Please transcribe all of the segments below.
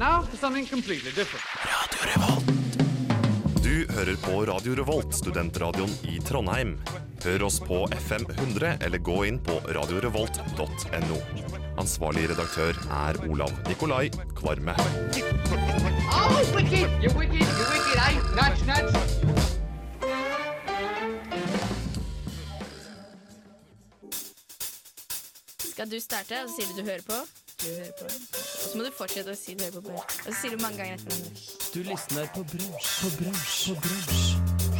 Now for something completely different. Du hører på Radio Revolt, studentradioen i Trondheim. Hør oss på FM 100 eller gå inn på radiorevolt.no. Ansvarlig redaktør er Olav Nikolai Kvarme. Oh, wicked! You're wicked, You're wicked, eh? Nudge, nudge. Skal du starte, og så sier du du hører på? Du hører på. Og så må du fortsette å si du hører på. Og så sier du mange ganger etter hverandre. Du lysner på brunsj, på brunsj, på brunsj.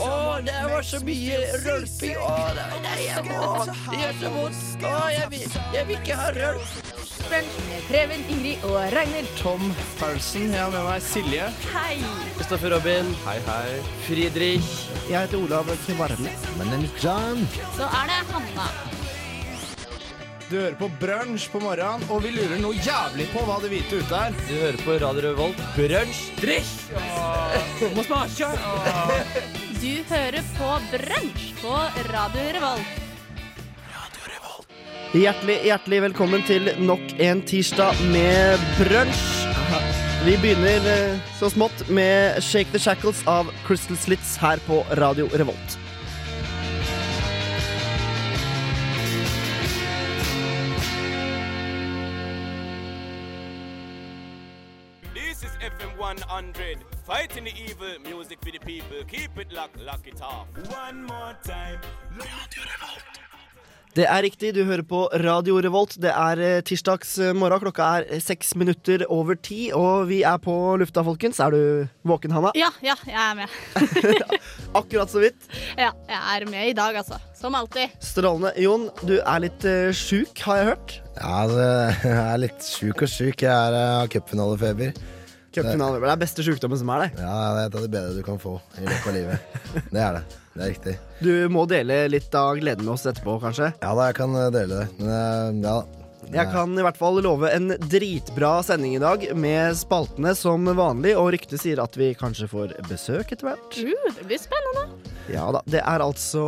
Å, det var så mye rølping. Å, det nei, jeg må. Det gjør så vondt. Å, jeg vil, jeg vil ikke ha rølp. Brunch med Preben, Ingrid og Ragnhild. Tom Paulsen, jeg har med meg Silje. Hei! Kristoffer Robin. Hei, hei. Friedrich. Jeg heter Olav Kvarme. Men en John. Så er det Hanna. Du hører på Brunsj på morgenen, og vi lurer noe jævlig på hva det hvite ute er. Du hører på Radio Revolt. Brunsj. Drikk! Må smake! Du hører på Brunsj på Radio Revolt. Radio Revolt. Hjertelig, hjertelig velkommen til nok en tirsdag med brunsj. Vi begynner eh, så smått med Shake the Shackles av Crystal Slits her på Radio Revolt. 100. Fighting the evil, music for the people. Keep it locked, lock it off. One more time. Det er riktig, du hører på Radio Revolt. Det er eh, tirsdags eh, morgen. Klokka er eh, seks minutter over ti, og vi er på lufta, folkens. Er du våken, Hanna? Ja, ja, jeg er med. Akkurat så vidt. Ja, jeg er med i dag, altså. Som alltid. Strålende. Jon, du er litt uh, sjuk, har jeg hørt. Ja, altså, jeg er litt sjuk og sjuk. Jeg er, har cupfinalefeber. Cupfinale. Det er beste sjukdommen som er det. Ja, det er et av de bedre du kan få i løpet av livet. Det er det. Det er riktig. Du må dele litt av gleden med oss etterpå, kanskje. Ja da, jeg kan eh, dele det. Men eh, ja. Jeg kan i hvert fall love en dritbra sending i dag, med spaltene som vanlig, og ryktet sier at vi kanskje får besøk etter hvert. Uh, det blir spennende. Ja da. Det er altså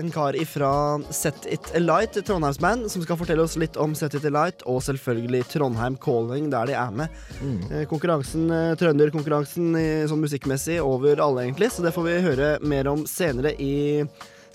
en kar ifra Set It Alight, Trondheimsband, som skal fortelle oss litt om Set It Alight, og selvfølgelig Trondheim Calling, der de er med. Mm. Konkurransen, eh, trønderkonkurransen eh, sånn musikkmessig over alle, egentlig, så det får vi høre mer om senere i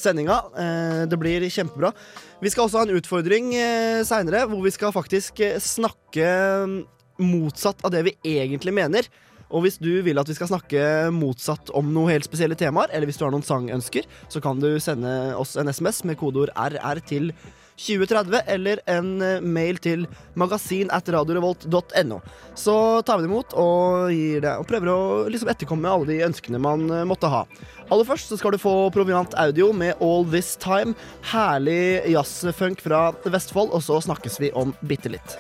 sendinga. Eh, Det blir kjempebra. Vi skal også ha en utfordring eh, seinere, hvor vi skal faktisk eh, snakke mm, motsatt av det vi egentlig mener. Og hvis du vil at vi skal snakke motsatt om noen helt spesielle temaer, eller hvis du har noen sangønsker, så kan du sende oss en SMS med kodeord RR til 2030, eller en eh, mail til magasin at radiorevolt.no. Så tar vi det imot og, det, og prøver å liksom etterkomme alle de ønskene man eh, måtte ha. Aller først så skal du få Proviant Audio med All This Time. Herlig jazzfunk fra Vestfold, og så snakkes vi om bitte litt.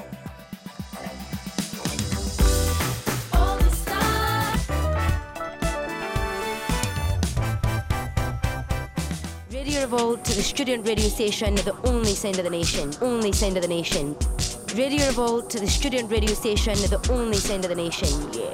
Revolt the student radio station, the only sound of the nation. Only sound of the nation. Radio Revolt the student radio station, the only sound of the nation. Yeah.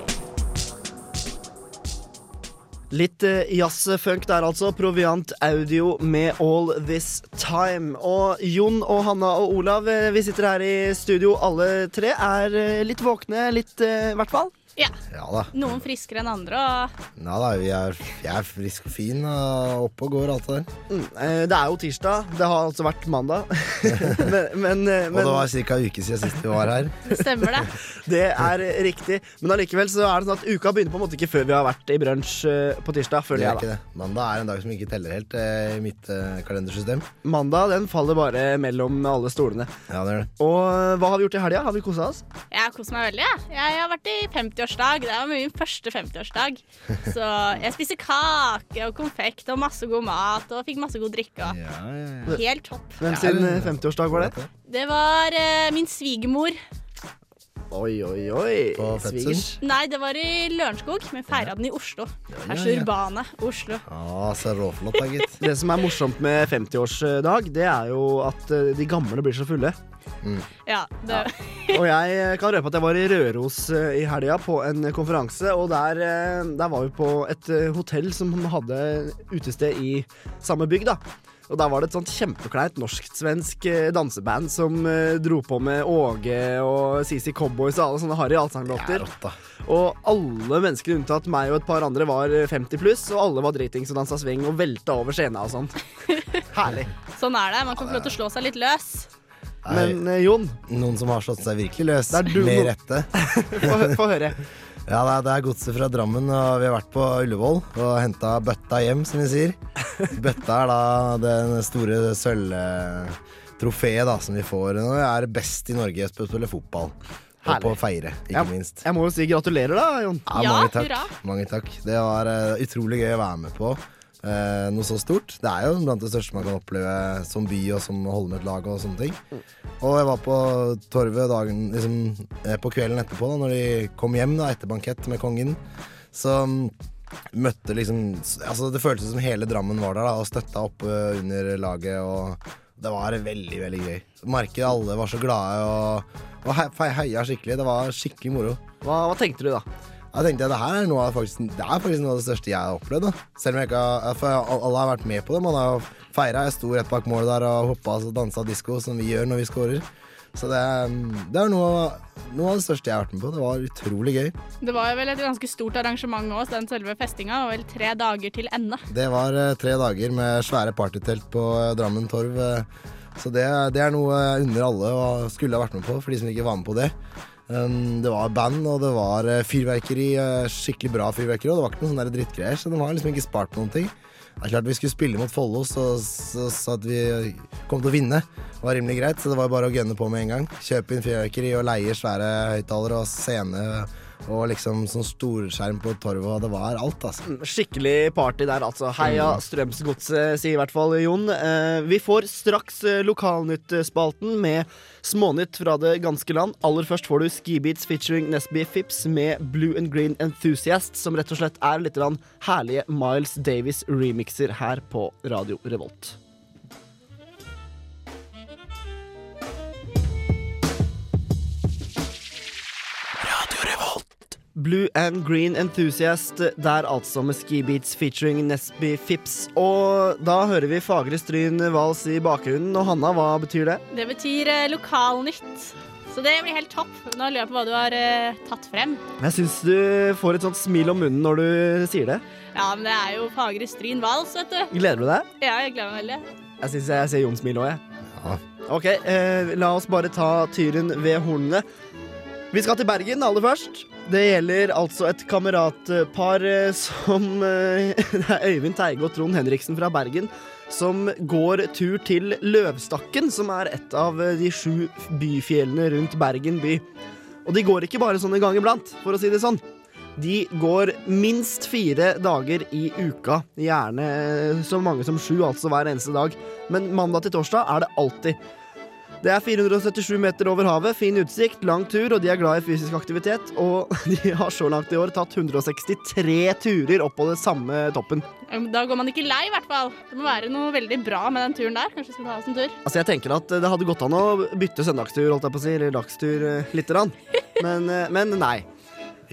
Litt jazzfunk der, altså. Proviant Audio med All This Time. Og Jon og Hanna og Olav, vi sitter her i studio alle tre. Er litt våkne, litt i hvert fall. Ja. Ja da. Noen friskere enn andre, og Ja da, vi er, jeg er frisk og fin og oppe og går alt det der. Mm, eh, det er jo tirsdag. Det har altså vært mandag. men, men, men... Og det var ca. en uke siden sist vi var her. stemmer det? det er riktig. Men allikevel så er det sånn at uka begynner på en måte ikke før vi har vært i brunsj eh, på tirsdag. Det er ikke det. Mandag er en dag som ikke teller helt eh, i mitt eh, kalendersystem. Mandag den faller bare mellom alle stolene. Ja, det er det. Og eh, hva har vi gjort i helga? Har vi kosa oss? Jeg har kost meg veldig. Jeg. jeg har vært i 50-årsdag. Det var min første 50-årsdag. Så jeg spiste kake og konfekt og masse god mat og fikk masse god drikke. Og Ja, ja, ja. helt topp. Hvem sin eh, 50-årsdag var det? Det var eh, min svigermor. Oi, oi, oi. På? Svigers. Nei, det var i Lørenskog, men feira den i Oslo. Her er så urbane. Oslo. Ah, så råflott da, gitt. Det som er morsomt med 50-årsdag, det er jo at eh, de gamle blir så fulle. Ja, det, Og jeg kan røpe at jeg var i Røros eh, i helga på en konferanse, og der, eh, der var vi på et eh, hotell som hadde utested i samme bygg, da. Og der var det et sånt kjempekleint norsk-svensk danseband som dro på med Åge og CC Cowboys og alle sånne harry allsanglåter. Og alle menneskene unntatt meg og et par andre var eh, 50 pluss, og alle var dritings og dansa swing og velta over scena og sånt. Herlig. Sånn er det. Man kan få lov til å slå seg litt løs. Men eh, Jon, Noen som har slått seg virkelig løs. Det er du- Med rette. få, få høre. Ja, det er, det er godset fra Drammen, og vi har vært på Ullevål og henta bøtta hjem, som vi sier. Bøtta er da den store sølvtrofeet da, som vi får når vi er best i Norge på å spille fotball. Og på å feire, ikke Jeg, minst. jeg må jo si gratulerer, da, Jon. Ja, mange takk. Mange takk. Det var eh, utrolig gøy å være med på. Eh, noe så stort. Det er jo blant det største man kan oppleve som by og som Holmet-lag og sånne ting. Og jeg var på Torvet dagen, liksom, eh, på kvelden etterpå, da når de kom hjem da, etter bankett med kongen. Så mm, møtte liksom Altså Det føltes som hele Drammen var der da, og støtta opp eh, under laget. Og det var veldig, veldig gøy. Merket alle var så glade og, og heia skikkelig. Det var skikkelig moro. Hva, hva tenkte du da? Jeg tenkte det her er noe av, faktisk, det er faktisk noe av det største jeg har opplevd. Da. Selv om jeg ikke har, for alle har vært med på det. Man har jo feira. Jeg sto rett bak målet der og hoppa og dansa disko, som vi gjør når vi scorer. Så det, er- det er noe, noe av det største jeg har vært med på. Det var utrolig gøy. Det var vel et ganske stort arrangement òg, den selve festinga. Og vel tre dager til ende. Det var eh, tre dager med svære partytelt på eh, Drammen Torv. eh, så det, det er noe jeg unner alle å skulle ha vært med på, for de som ikke var med på det. Det var band, og det var eh, fyrverkeri. eh, skikkelig bra fyrverkeri. Og det var ikke noen sånn drittgreier, så de har liksom ikke spart noen ting. Det er klart Vi skulle spille mot Follo, så, så, så at vi kom til å vinne, var rimelig greit. Så det var bare å gønne på med en gang. Kjøpe inn fyrverkeri og leie svære høyttalere og scene. Og liksom sånn storskjerm på torvet, og det var alt, altså. Skikkelig party der, altså. Heia Strømsgodset, sier i hvert fall Jon. Eh, vi får straks eh, Lokalnytt-spalten med smånytt fra det ganske land. Aller først får du Skibeats featuring Nesby Phipps med Blue and Green Enthusiast, som rett og slett er litt herlige Miles Davis-remixer her på Radio Revolt. Blue and Green Enthusiast der altså med Skibeats featuring Nesby Phipps. Og da hører vi fagre stryn vals i bakgrunnen. Og Hanna, hva betyr det? Det betyr eh, lokalnytt. Så det blir helt topp. Nå lurer jeg på hva du har eh, tatt frem. Jeg syns du får et sånt smil om munnen når du sier det. Ja, men det er jo Fagre Stryn Vals, vet du. Gleder du deg? Ja, jeg gleder meg veldig. Jeg syns jeg ser Jon smile òg, jeg. OK, eh, la oss bare ta tyren ved hornene. Vi skal til Bergen aller først. Det gjelder altså et kameratpar eh, som eh, Det er Øyvind Teige og Trond Henriksen fra Bergen som går tur til Løvstakken, som er et av eh, de sju byfjellene rundt Bergen by. Og de går ikke bare sånn en gang iblant, for å si det sånn. De går minst fire dager i uka. Gjerne så mange som sju, altså hver eneste dag. Men mandag til torsdag er det alltid. Det er 477 meter over havet, fin utsikt, lang tur, og de er glad i fysisk aktivitet. Og de har så langt i år tatt 163 turer opp på det samme toppen. Da går man ikke lei, i hvert fall. Det må være noe veldig bra med den turen der. Kanskje vi skal ta oss en tur. Altså, jeg tenker at det hadde gått an å bytte søndagstur, holdt jeg på å si, eller dagstur eh, lite grann. Men, eh, men nei.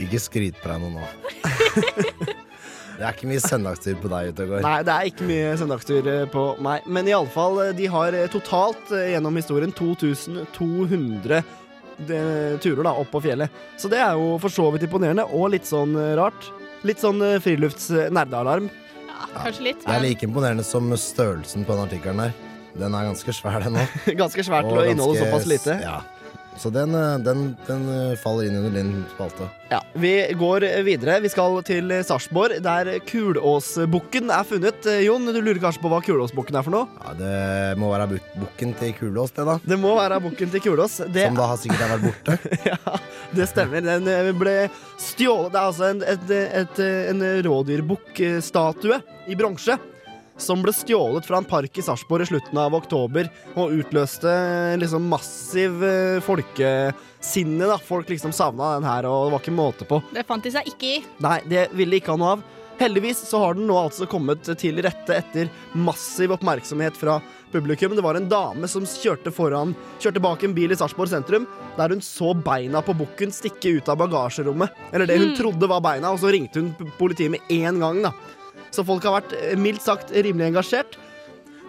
Ikke skryt på deg noe nå. Det er ikke mye søndagstur på deg ute og går. Nei, det er ikke mye søndagstur eh, på meg. Men i alle fall, eh, de har eh, totalt gjennom historien 2200 de- turer da, opp på fjellet. Så det er jo for så vidt imponerende, og litt sånn rart. Litt sånn eh, frilufts-nerdealarm. Kanskje litt. Det er like imponerende som størrelsen på den artikkelen der. Den er ganske svær, den òg. Ganske svær til å inneholde såpass lite. Ja. Så den, eh, den, den eh, faller inn under din spalte. Ja, Vi går videre. Vi skal til Sarpsborg, der Kulåsbukken er funnet. Eh, Jon, du lurer kanskje på hva Kulåsbukken er for noe? Ja, Det må være bu- bukken til Kulås, det, da. Det må være bukken til Kulås. Det, Som da har sikkert har vært borte. ja, det stemmer. Den ble stjålet. Det er altså en, et, et, en rådyrbukkstatue i bronse. Som ble stjålet fra en park i Sarpsborg i slutten av oktober og utløste liksom massiv eh, folkesinne. da Folk liksom savna den her, og det var ikke måte på. Det fant de seg ikke i. Nei, det ville de ikke ha noe av. Heldigvis så har den nå altså kommet til rette etter massiv oppmerksomhet fra publikum. Det var en dame som kjørte, foran, kjørte bak en bil i Sarpsborg sentrum, der hun så beina på bukken stikke ut av bagasjerommet. Eller det hun Hmm. trodde var beina, og så ringte hun politiet med én gang, da. Så folk har vært eh, mildt sagt rimelig engasjert.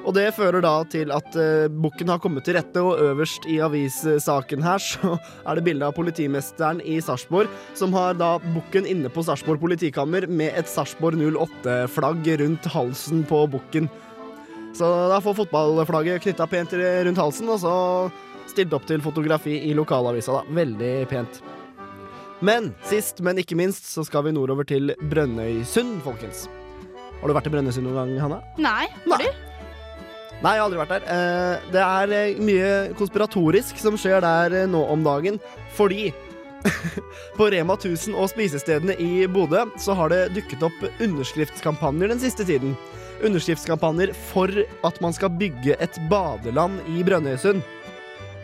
Og det fører da til at uh, bukken har kommet til rette, og øverst i avissaken her så er det bilde av politimesteren i Sarpsborg, som har da bukken inne på Sarpsborg politikammer med et Sarpsborg 08-flagg rundt halsen på bukken. Så da får fotballflagget knytta pent rundt halsen, og så stilt opp til fotografi i lokalavisa, da. Veldig pent. Men sist, men ikke minst, så skal vi nordover til Brønnøysund, folkens. Har du vært i Brønnøysund noen gang, Hanna? Nei. Nei. Nei, jeg har aldri vært der. Eh, det er eh, mye konspiratorisk som skjer der eh, nå om dagen, fordi på Rema 1000 og spisestedene i Bodø så har det dukket opp underskriftskampanjer den siste tiden. Underskriftskampanjer for at man skal bygge et badeland i Brønnøysund.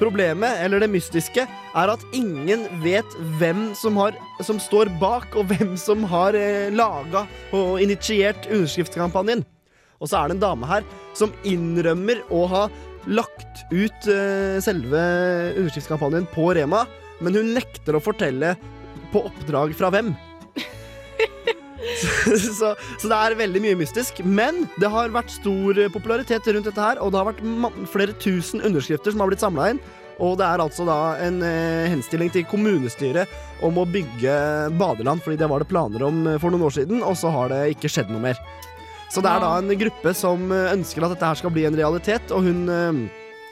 Problemet, eller det mystiske, er at ingen vet hvem som, har, som står bak, og hvem som har eh, laga og initiert underskriftskampanjen. Og så er det en dame her som innrømmer å ha lagt ut eh, selve underskriftskampanjen på Rema, men hun nekter å fortelle på oppdrag fra hvem. så, så, så det er veldig mye mystisk. Men det har vært stor popularitet rundt dette her, og det har vært flere tusen underskrifter som har blitt samla inn. Og det er altså da en eh, henstilling til kommunestyret om å bygge badeland, fordi det var det planer om eh, for noen år siden, og så har det ikke skjedd noe mer. Så det er da en gruppe som eh, ønsker at dette her skal bli en realitet, og hun, eh,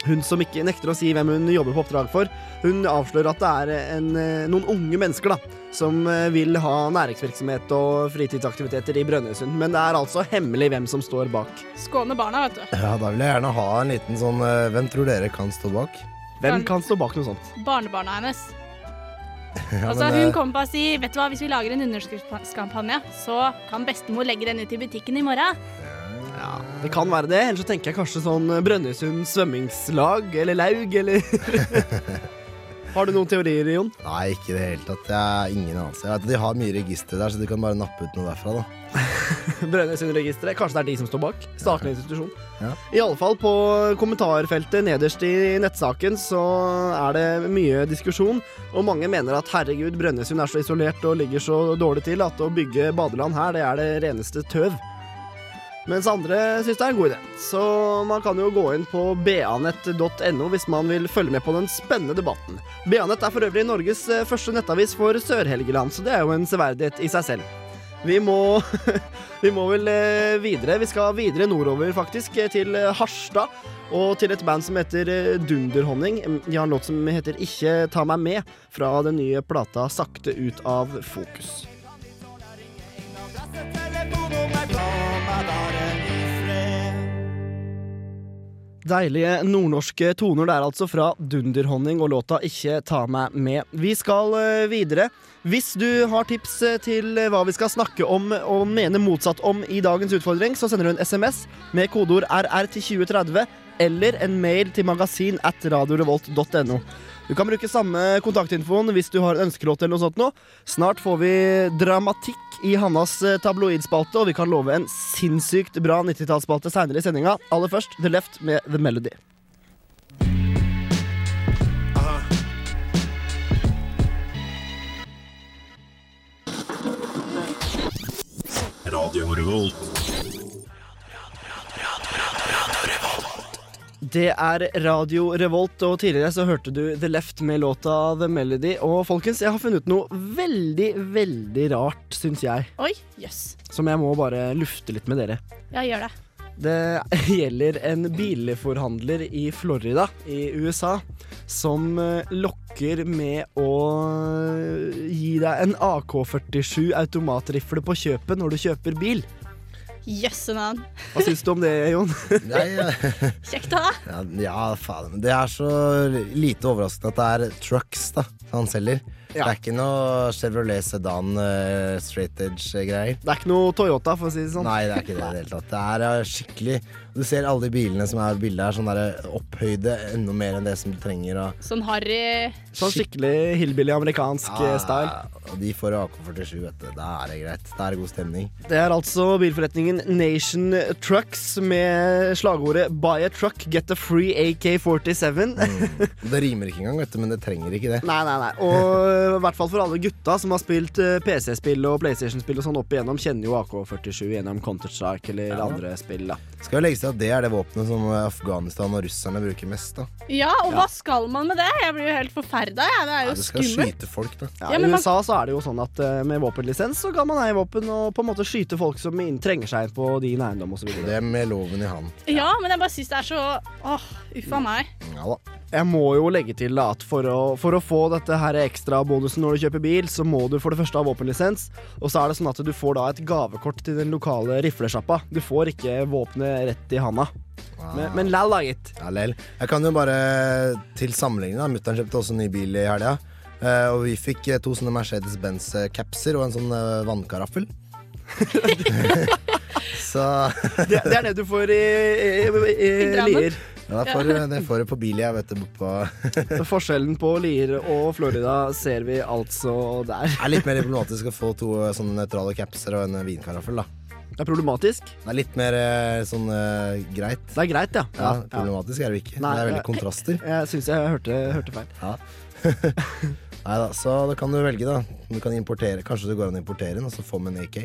hun som ikke nekter å si hvem hun jobber på oppdrag for, hun avslører at det er en, eh, noen unge mennesker da, som eh, vil ha næringsvirksomhet og fritidsaktiviteter i Brønnøysund. Men det er altså hemmelig hvem som står bak. Skåne barna, vet du. Ja, da vil jeg gjerne ha en liten sånn eh, Hvem tror dere kan stå bak? Hvem kan stå bak noe sånt? Barnebarna hennes. Ja, Altså, men, hun kommer på å si Vet du hva, hvis vi lager en underskriftskampanje, så kan bestemor legge den ut i butikken i morgen. Det kan være det. Ellers så tenker jeg kanskje sånn Brønnøysund svømmingslag eller laug, eller Har du noen teorier, Jon? Nei, ikke i det hele tatt. Jeg har ingen anelse. Jeg vet at De har mye registre der, så du kan bare nappe ut noe derfra. da Brønnøysundregisteret. Kanskje det er de som står bak? Statlig institusjon. Ja. I alle fall på kommentarfeltet nederst i nettsaken så er det mye diskusjon, og mange mener at herregud, Brønnøysund er så isolert og ligger så dårlig til at å bygge badeland her, det er det reneste tøv. Mens andre syns det er en god idé. Så man kan jo gå inn på banett.no hvis man vil følge med på den spennende debatten. BA-nett er for øvrig Norges eh, første nettavis for Sør-Helgeland, så det er jo en severdighet i seg selv. Vi må, vi må vel eh, videre. Vi skal videre nordover, faktisk, eh, til Harstad. Og til et band som heter Dunderhonning. De har en låt som heter Ikke ta meg med, fra den nye plata Sakte ut av fokus. Deilige nordnorske toner der altså fra Dunderhonning og låta Ikke ta meg med. Vi skal eh, videre. Hvis du har tips eh, til eh, hva vi skal snakke om og mene motsatt om i dagens utfordring, så sender du en SMS med kodeord RR til 2030 eller en mail til magasin at radiorevolt.no. Du kan bruke samme kontaktinfoen hvis du har en ønskelåt eller noe sånt nå. Snart får vi dramatikk i Hannas eh, tabloidspalte, og vi kan love en sinnssykt bra 90-tallsspalte seinere i sendinga. Aller først The Left med The Melody. Det er Radio Revolt, og tidligere så hørte du The Left med låta The Melody. Og folkens, jeg har funnet ut noe veldig, veldig rart, syns jeg. Oi, jøss. Som jeg må bare lufte litt med dere. Ja, gjør det. Det gjelder en bilforhandler i Florida i USA som eh, lokker med å gi deg en AK-47 automatrifle på kjøpet når du kjøper bil. Jøsse navn. Hva syns du om det, Jon? Nei, Kjekt å ha. ja, ja, faen. Det er så lite overraskende at det er trucks da han selger. Det er ikke noe Chevrolet Sedan uh, straight edge-greier. Det er ikke noe Toyota, for å si det sånn. Nei, det er ikke det i det hele tatt. Det er eh, skikkelig Du ser alle de bilene som er bildet her, sånn der opphøyde enda mer enn det som du trenger. Og, Sånn harry Sånn skikkelig hillbilly amerikansk ja, style. og de får AK-47, vet du. Da er det greit. Da er det god stemning. Det er altså bilforretningen Nation Trucks med slagordet 'Buy a truck, get a free AK-47'. Det rimer ikke engang, vet du, men det trenger ikke det. Nei, nei, nei. Og i hvert fall for alle gutta som har spilt eh, PC-spill og PlayStation-spill og sånn opp igjennom, kjenner jo AK-47 gjennom Counter-Strike eller Ja. andre spill, da. Skal jo legges til at det er det våpenet som Afghanistan og russerne bruker mest. da Ja, og hva skal man med det? Jeg blir jo helt forferda. jeg. Det er jo ja, Du skal skummelt. skyte folk, da. Ja, Ja, I USA så er det jo sånn at eh, med våpenlisens så kan man eie våpen og på en måte skyte folk som trenger seg inn på din eiendom osv. Det er med loven i hånd. Ja, men jeg bare syns det er så Åh, uff a meg. Ja da. Jeg må jo legge til at for å, for å få dette her ekstra bonusen når du kjøper bil, så må du for det første ha våpenlisens, og så er det sånn at du får da et gavekort til den lokale riflesjappa. Du får ikke våpenet rett i handa. Men, men lall, da, gitt. Ja, lell. Jeg kan jo bare til sammenligning, da. Mutter'n kjøpte også ny bil i helga. Eh, og vi fikk eh, to sånne Mercedes-Benz-capser og en sånn eh, vannkaraffel. Så Det, det er det du får i, i, i, i Lier. Ja, det, får, det får du på bil, jeg, vet du. På Forskjellen på Lier og Florida ser vi altså der. Det er litt mer problematisk å få to eh, sånne nøytrale capser og en vinkaraffel, da. Det er problematisk. Det er litt mer eh, sånn uh, greit. Det er greit, ja. Ja, problematisk er det ikke. Nei, det er veldig kontraster. Jeg syns jeg hørte, hørte feil. Ja. Nei da, så da kan du velge, da. Du kan importere. Kanskje det går an å importere den, og så få med en AK.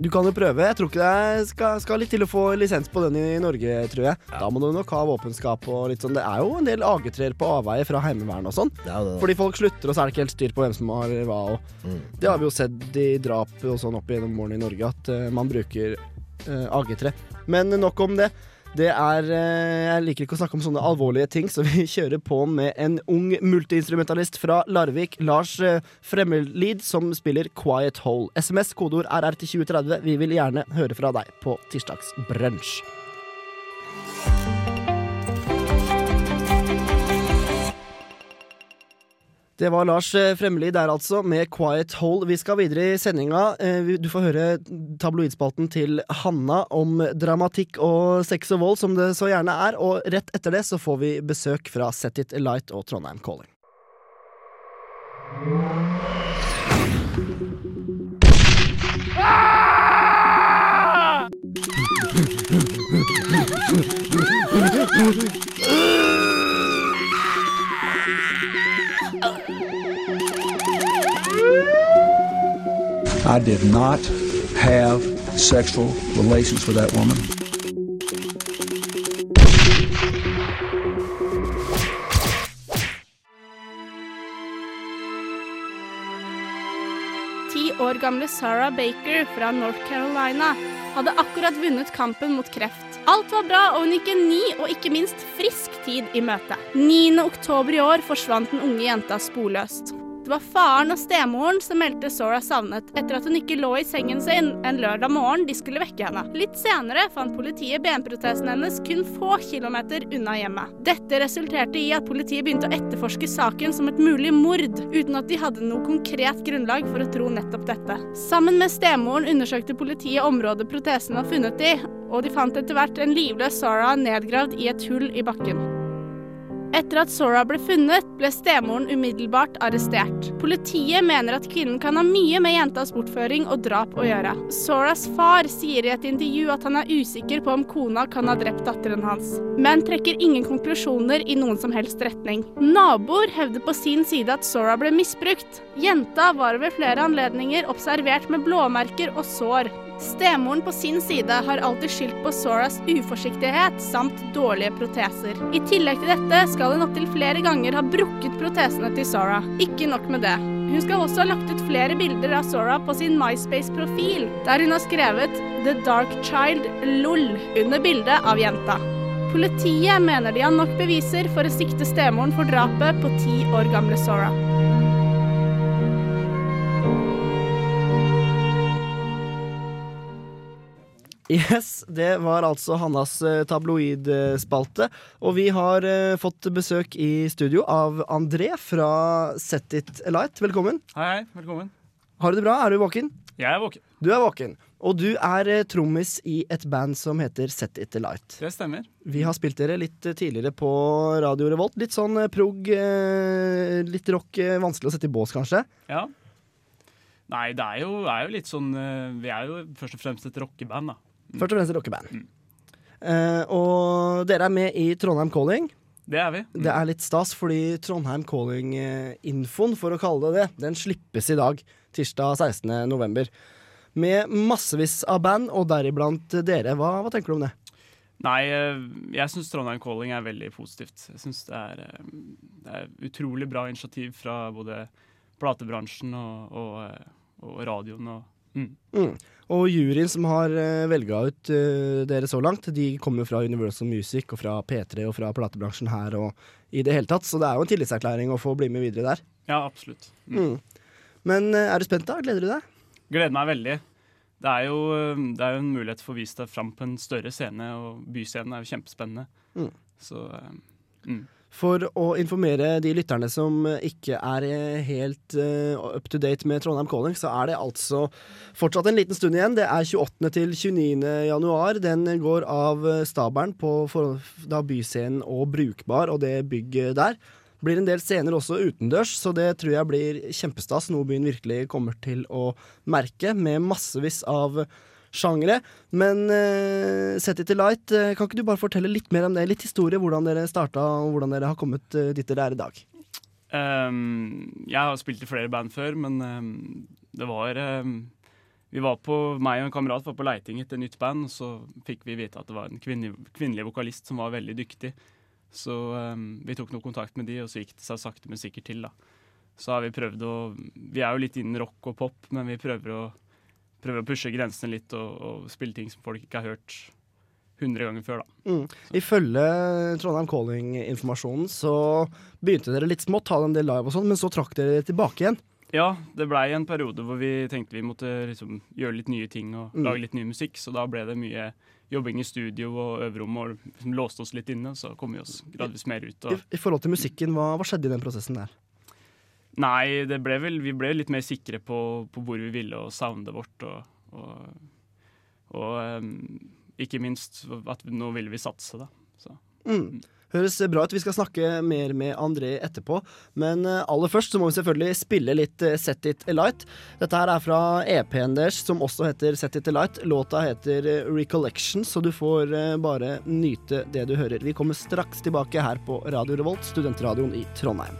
Du kan jo prøve. Jeg tror ikke det skal, skal litt til å få lisens på den i Norge, tror jeg. Da må du nok ha våpenskap og litt sånn. Det er jo en del AG3-er på avveie fra Heimevernet og sånn. Da. Fordi folk slutter, og så er det ikke helt styr på hvem som har hva. Og Mm. det har vi jo sett i drap og sånn opp gjennom årene i Norge, at uh, man bruker uh, AG3. Men nok om det. Det er eh, Jeg liker ikke å snakke om sånne alvorlige ting, så vi kjører på med en ung multiinstrumentalist fra Larvik, Lars uh, Fremmelid, som spiller Quiet Hole. SMS kodeord RR til 2030. Vi vil gjerne høre fra deg på tirsdags brunsj. Det var Lars eh, Fremli der altså, med Quiet Hole. Vi skal videre i sendinga. Eh, Du får høre tabloidspalten til Hanna om dramatikk og sex og vold, som det så gjerne er. Og rett etter det så får vi besøk fra Set It Light og Trondheim Calling. I did not have sexual relations with that woman. Ti år gamle Sarah Baker fra North Carolina hadde akkurat vunnet kampen mot kreft. Alt var bra, og hun gikk en ny og ikke minst frisk tid i møte. 9. oktober i år forsvant den unge jenta sporløst. Det var faren og stemoren som meldte Sora savnet etter at hun ikke lå i sengen sin en lørdag morgen de skulle vekke henne. Litt senere fant politiet benprotesen hennes kun få kilometer unna hjemmet. Dette resulterte i at politiet begynte å etterforske saken som et mulig mord, uten at de hadde noe konkret grunnlag for å tro nettopp dette. Sammen med stemoren undersøkte politiet området protesen var funnet i, og de fant etter hvert en livløs Sora nedgravd i et hull i bakken. Etter at Sora ble funnet, ble stemoren umiddelbart arrestert. Politiet mener at kvinnen kan ha mye med jentas bortføring og drap å gjøre. Soras far sier i et intervju at han er usikker på om kona kan ha drept datteren hans, men trekker ingen konklusjoner i noen som helst retning. Naboer hevder på sin side at Sora ble misbrukt. Jenta var ved flere anledninger observert med blåmerker og sår. Stemoren på sin side har alltid skyldt på Soras uforsiktighet samt dårlige proteser. I tillegg til dette skal hun opptil flere ganger ha brukket protesene til Sora. Ikke nok med det. Hun skal også ha lagt ut flere bilder av Sora på sin MySpace-profil, der hun har skrevet 'The Dark Child LOL' under bildet av jenta. Politiet mener de har nok beviser for å sikte stemoren for drapet på ti år gamle Sora. Yes, det var altså Hannas eh, tabloidspalte. Og vi har eh, fått besøk i studio av André fra Set It Light. Velkommen. Hei, hei. Velkommen. Har du det bra? Er du våken? Jeg er våken. Du er våken. Og du er eh, trommis i et band som heter Set It Light. Det stemmer. Vi har spilt dere litt eh, tidligere på Radio Revolt. Litt sånn eh, prog, eh, litt rock. eh, Vanskelig å sette i bås, kanskje. Ja. Nei, det er jo, er jo litt sånn eh, Vi er jo først og fremst et rockeband, da. Først og fremst rockeband. Uh, og dere er med i Trondheim Calling. Det er vi. Det er litt stas, fordi Trondheim Calling-infoen, for å kalle det det, den slippes i dag, tirsdag 16. november. Med massevis av band, og deriblant dere. Hva, hva tenker du om det? Nei, eh, jeg syns Trondheim Calling er veldig positivt. Jeg syns det, eh, det er utrolig bra initiativ fra både platebransjen og, og, eh, og radioen. Og, mm. Mm. Og juryen som har uh, velga ut eh, dere så langt, de kommer jo fra Universal Music og fra P3 og fra platebransjen her og i det hele tatt, så det er jo en tillitserklæring å få bli med videre der. Ja, absolutt. Mm. Men eh, er du spent, da? Gleder du deg? Gleder meg veldig. Det er, jo, eh, det er jo en mulighet for å vise deg fram på en større scene, og byscenen er jo kjempespennende. Mm. Så eh, mm. For å informere de lytterne som ikke er eh, helt uh, up to date med Trondheim Calling, så er det altså fortsatt en liten stund igjen. Det er 28. til 29. januar. Den går av stabelen på for, da Byscenen og Brukbar og det bygget der. Blir en del scener også utendørs, så det tror jeg blir kjempestas. Noe byen virkelig kommer til å merke, med massevis av sjangere. Men uh, sett It Light, uh, kan ikke du bare fortelle litt mer om det? Litt historie, hvordan dere starta og hvordan dere har kommet uh, dit dere er i dag. Um, jeg har spilt i flere band før, men um, det var um, Vi var på, meg og en kamerat var på leiting etter nytt band, og så fikk vi vite at det var en kvinnelig, kvinnelig vokalist som var veldig dyktig. Så vi tok noe kontakt med de, og så gikk det seg sakte, men sikkert til. da. Så har vi prøvd å Vi er jo litt innen rock og pop, men vi prøver å, prøver å pushe grensene litt og, og spille ting som folk ikke har hørt 100 ganger før, da. Mm. Ifølge Trondheim Calling-informasjonen så begynte dere litt smått, ta en del live og sånn, men så trakk dere tilbake igjen. Ja, det blei en periode hvor vi tenkte vi måtte liksom gjøre litt nye ting og Mm. lage litt ny musikk, så da ble det mye jobbing i studio og øverom og liksom låste oss litt inne, så kom vi oss gradvis mer ut. I, I forhold til musikken, hva, hva skjedde i den prosessen der? Nei, det ble vel, vi ble litt mer sikre på, på hvor vi ville og soundet vårt, og, og, og um, ikke minst at nå ville vi satse, da. Mm. Høres bra ut. Vi skal snakke mer med André etterpå. Men eh, aller først så må vi selvfølgelig spille litt eh, Set It Alight. Dette her er fra EP-en deres, som også heter Set It Alight. Låta heter eh, Recollection, så du får bare nyte det du hører. Vi kommer straks tilbake her på Radio Revolt, studentradioen i Trondheim.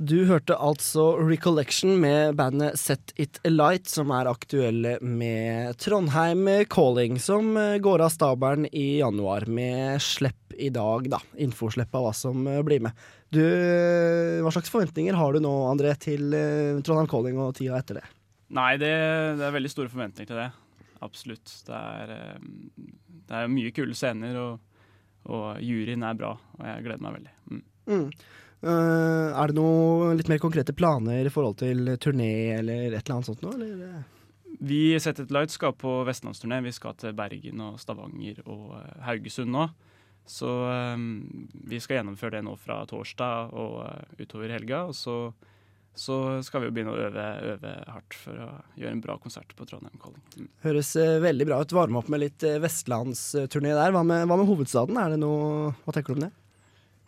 Du hørte altså Recollection med bandet Set It Alight, som er aktuelle med Trondheim Calling, som går av stabelen i januar med slipp i dag, da. Infoslipp av hva som eh, blir med. Du, eh, hva slags forventninger har du nå, André, til eh, Trondheim Calling og tida etter det? Nei, det, det er veldig store forventninger til det. Absolutt. Det er, eh, det er mye kule scener, og, og juryen er bra, og jeg gleder meg veldig. Mm. Mm. Uh, er det noen litt mer konkrete planer i forhold til turné eller et eller annet sånt nå, eller? Vi i Set It Light skal på vestlandsturné. Vi skal til Bergen og Stavanger og eh, Haugesund nå. Så um, vi skal gjennomføre det nå fra torsdag og uh, utover helga. Og så, så skal vi jo begynne å øve, øve hardt for å gjøre en bra konsert på Trondheim Calling. Mm. Høres eh, veldig bra ut. Varme opp med litt eh, vestlandsturné der. Hva med, hva med hovedstaden? Er det noe, hva tenker du om det?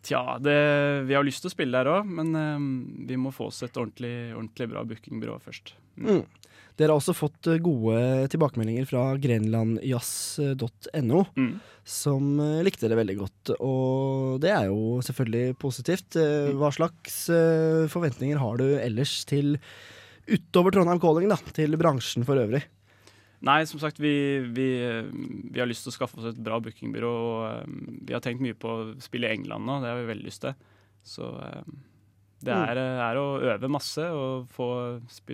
Tja, det, vi har lyst til å spille der òg, men eh, vi må få oss et ordentlig, ordentlig bra bookingbyrå først. Mm. Dere har også fått eh, gode tilbakemeldinger fra grenlandjazz.no, Mm. som eh, likte dere veldig godt. Og det er jo selvfølgelig positivt. Eh, Mm. Hva slags forventninger har du ellers til utover Trondheim Calling, da? Til bransjen for øvrig? Nei, som sagt, vi, vi, vi har lyst til å skaffe oss et bra bookingbyrå. Og vi har tenkt mye på å spille i England nå, det har vi veldig lyst til. Så det Mm. er, er å øve masse og få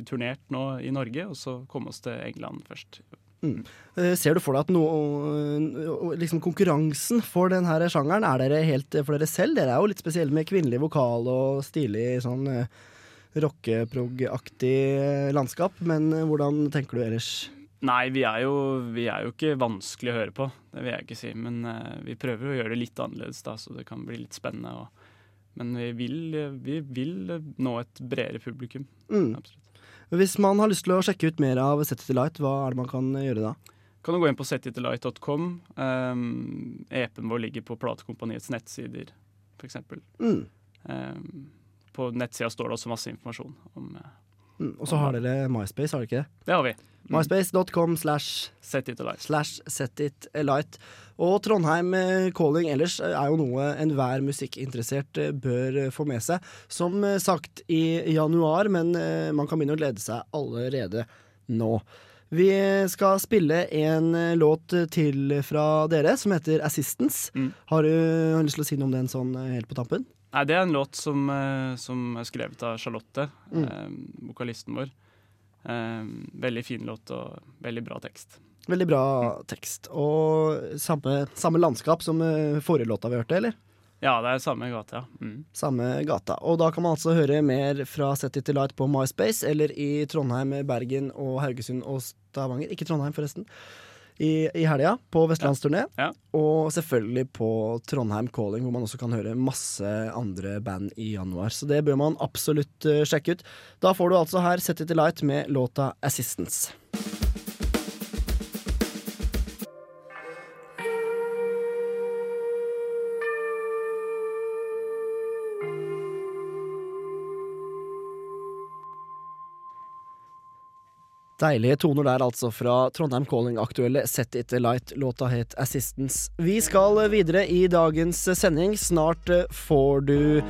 turnert nå i Norge, og så komme oss til England først. Mm. Eh, Ser du for deg at noe, liksom konkurransen for denne sjangeren, er dere helt for dere selv? Dere er jo litt spesielle med kvinnelig vokal og stilig sånn eh, rockeprog-aktig eh, landskap, men eh, hvordan tenker du ellers? Nei, vi er, jo, vi er jo ikke vanskelig å høre på, det vil jeg ikke si. Men eh, vi prøver å gjøre det litt annerledes, da, så det kan bli litt spennende. Og, men vi vil, vi vil nå et bredere publikum. Mm. Hvis man har lyst til å sjekke ut mer av Set It Light, hva er det man kan gjøre da? Kan du gå inn på setitelight.com. Um, EP-en vår ligger på platekompaniets nettsider, f.eks. Mm. Um, på nettsida står det også masse informasjon om, eh, Mm, og så har dere MySpace, har dere ikke det? Det har vi. Mm. MySpace.com slash Set it alight. slash set it alight. Og Trondheim eh, calling ellers eh, er jo noe enhver musikkinteressert eh, bør få med seg. Som sagt i januar, men man kan begynne å glede seg allerede nå. Vi skal spille en låt til fra dere som heter Assistance. Mm. Har du har lyst til å si noe om den sånn helt på tampen? Nei, det er en låt som, som er skrevet av Charlotte, Mm. eh, vokalisten vår. Eh, veldig fin låt og veldig bra tekst. Veldig bra tekst. Og samme, samme landskap som eh, forrige låta vi hørte, eller? Ja, det er samme gata. ja. Mm. Samme gata. Og da kan man altså høre mer fra Set It Light på MySpace eller i Trondheim, Bergen og Haugesund og Stavanger. Ikke Trondheim, forresten. I, i helga på vestlandsturné. Ja. Og selvfølgelig på Trondheim Calling, hvor man også kan høre masse andre band i januar. Så det bør man absolutt eh, sjekke ut. Da får du altså her Set It Light med låta Assistance. Deilige toner der, altså, fra Trondheim Calling-aktuelle Set It Light. Låta het Assistance. Vi skal videre i dagens sending. Snart eh, får du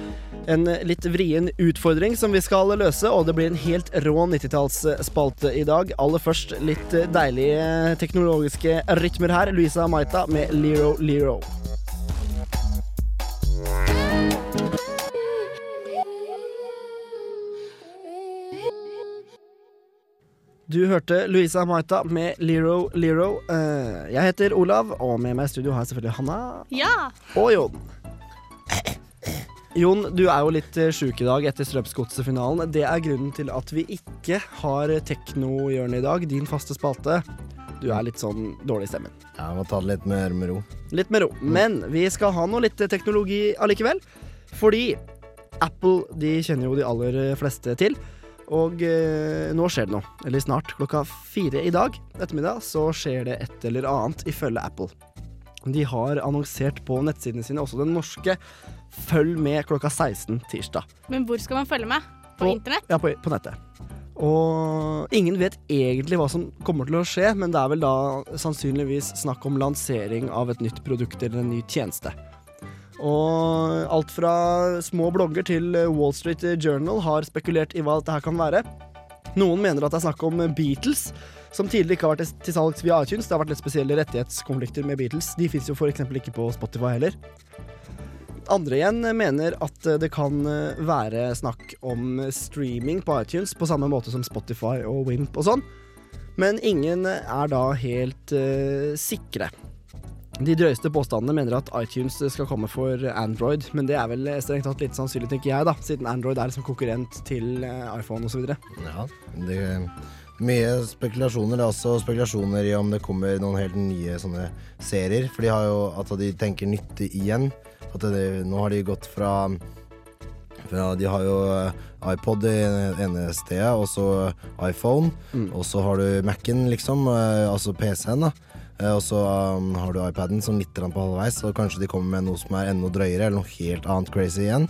en litt vrien utfordring som vi skal løse, og det blir en helt rå 90-tallsspalte i dag. Aller først litt deilige teknologiske rytmer her. Louisa Maita med Lero Lero. Du hørte Louisa Maita med Lero Lero. Eh, jeg heter Olav, og med meg i studio har jeg selvfølgelig Hanna Ja! og Jon. Jon, du er jo litt eh, sjuk i dag etter Strømsgodset-finalen. Det er grunnen til at vi ikke har Teknohjørnet i dag, din faste spalte. Du er litt sånn dårlig i stemmen. Ja, må ta det litt mer med ro. Litt med ro. Men vi skal ha noe litt teknologi allikevel. Fordi Apple de kjenner jo de aller fleste til. Og eh, nå skjer det noe. Eller snart. Klokka fire i dag ettermiddag så skjer det et eller annet ifølge Apple. De har annonsert på nettsidene sine, også den norske, følg med klokka 16 tirsdag. Men hvor skal man følge med? På på internett? Ja, på, på nettet. Og ingen vet egentlig hva som kommer til å skje, men det er vel da sannsynligvis snakk om lansering av et nytt produkt eller en ny tjeneste. Og alt fra små blogger til Wall Street Journal har spekulert i hva dette kan være. Noen mener at det er snakk om Beatles, som tidligere ikke har vært til salgs via iTunes. Det har vært litt spesielle rettighetskonflikter med Beatles. De fins jo f.eks. ikke på Spotify heller. Andre igjen mener at det kan være snakk om streaming på iTunes, på samme måte som Spotify og Wimp og sånn. Men ingen er da helt uh, sikre. De drøyeste påstandene mener at iTunes skal komme for Android, men det er vel strengt tatt litt sannsynlig, tenker jeg, da, siden Android er liksom konkurrent til eh, iPhone osv. Ja, det mye spekulasjoner. Det er også spekulasjoner i om det kommer noen helt nye sånne serier. For de har jo at de tenker nytte igjen. At det, nå har de gått fra, fra De har jo eh, iPod i ene stedet, og så iPhone. Og så har du Mac-en, liksom. eh, Altså PC-en, da. Eh, Og så um, har du iPaden som litt på halvveis, og kanskje de kommer med noe som er enda drøyere, eller noe helt annet crazy igjen.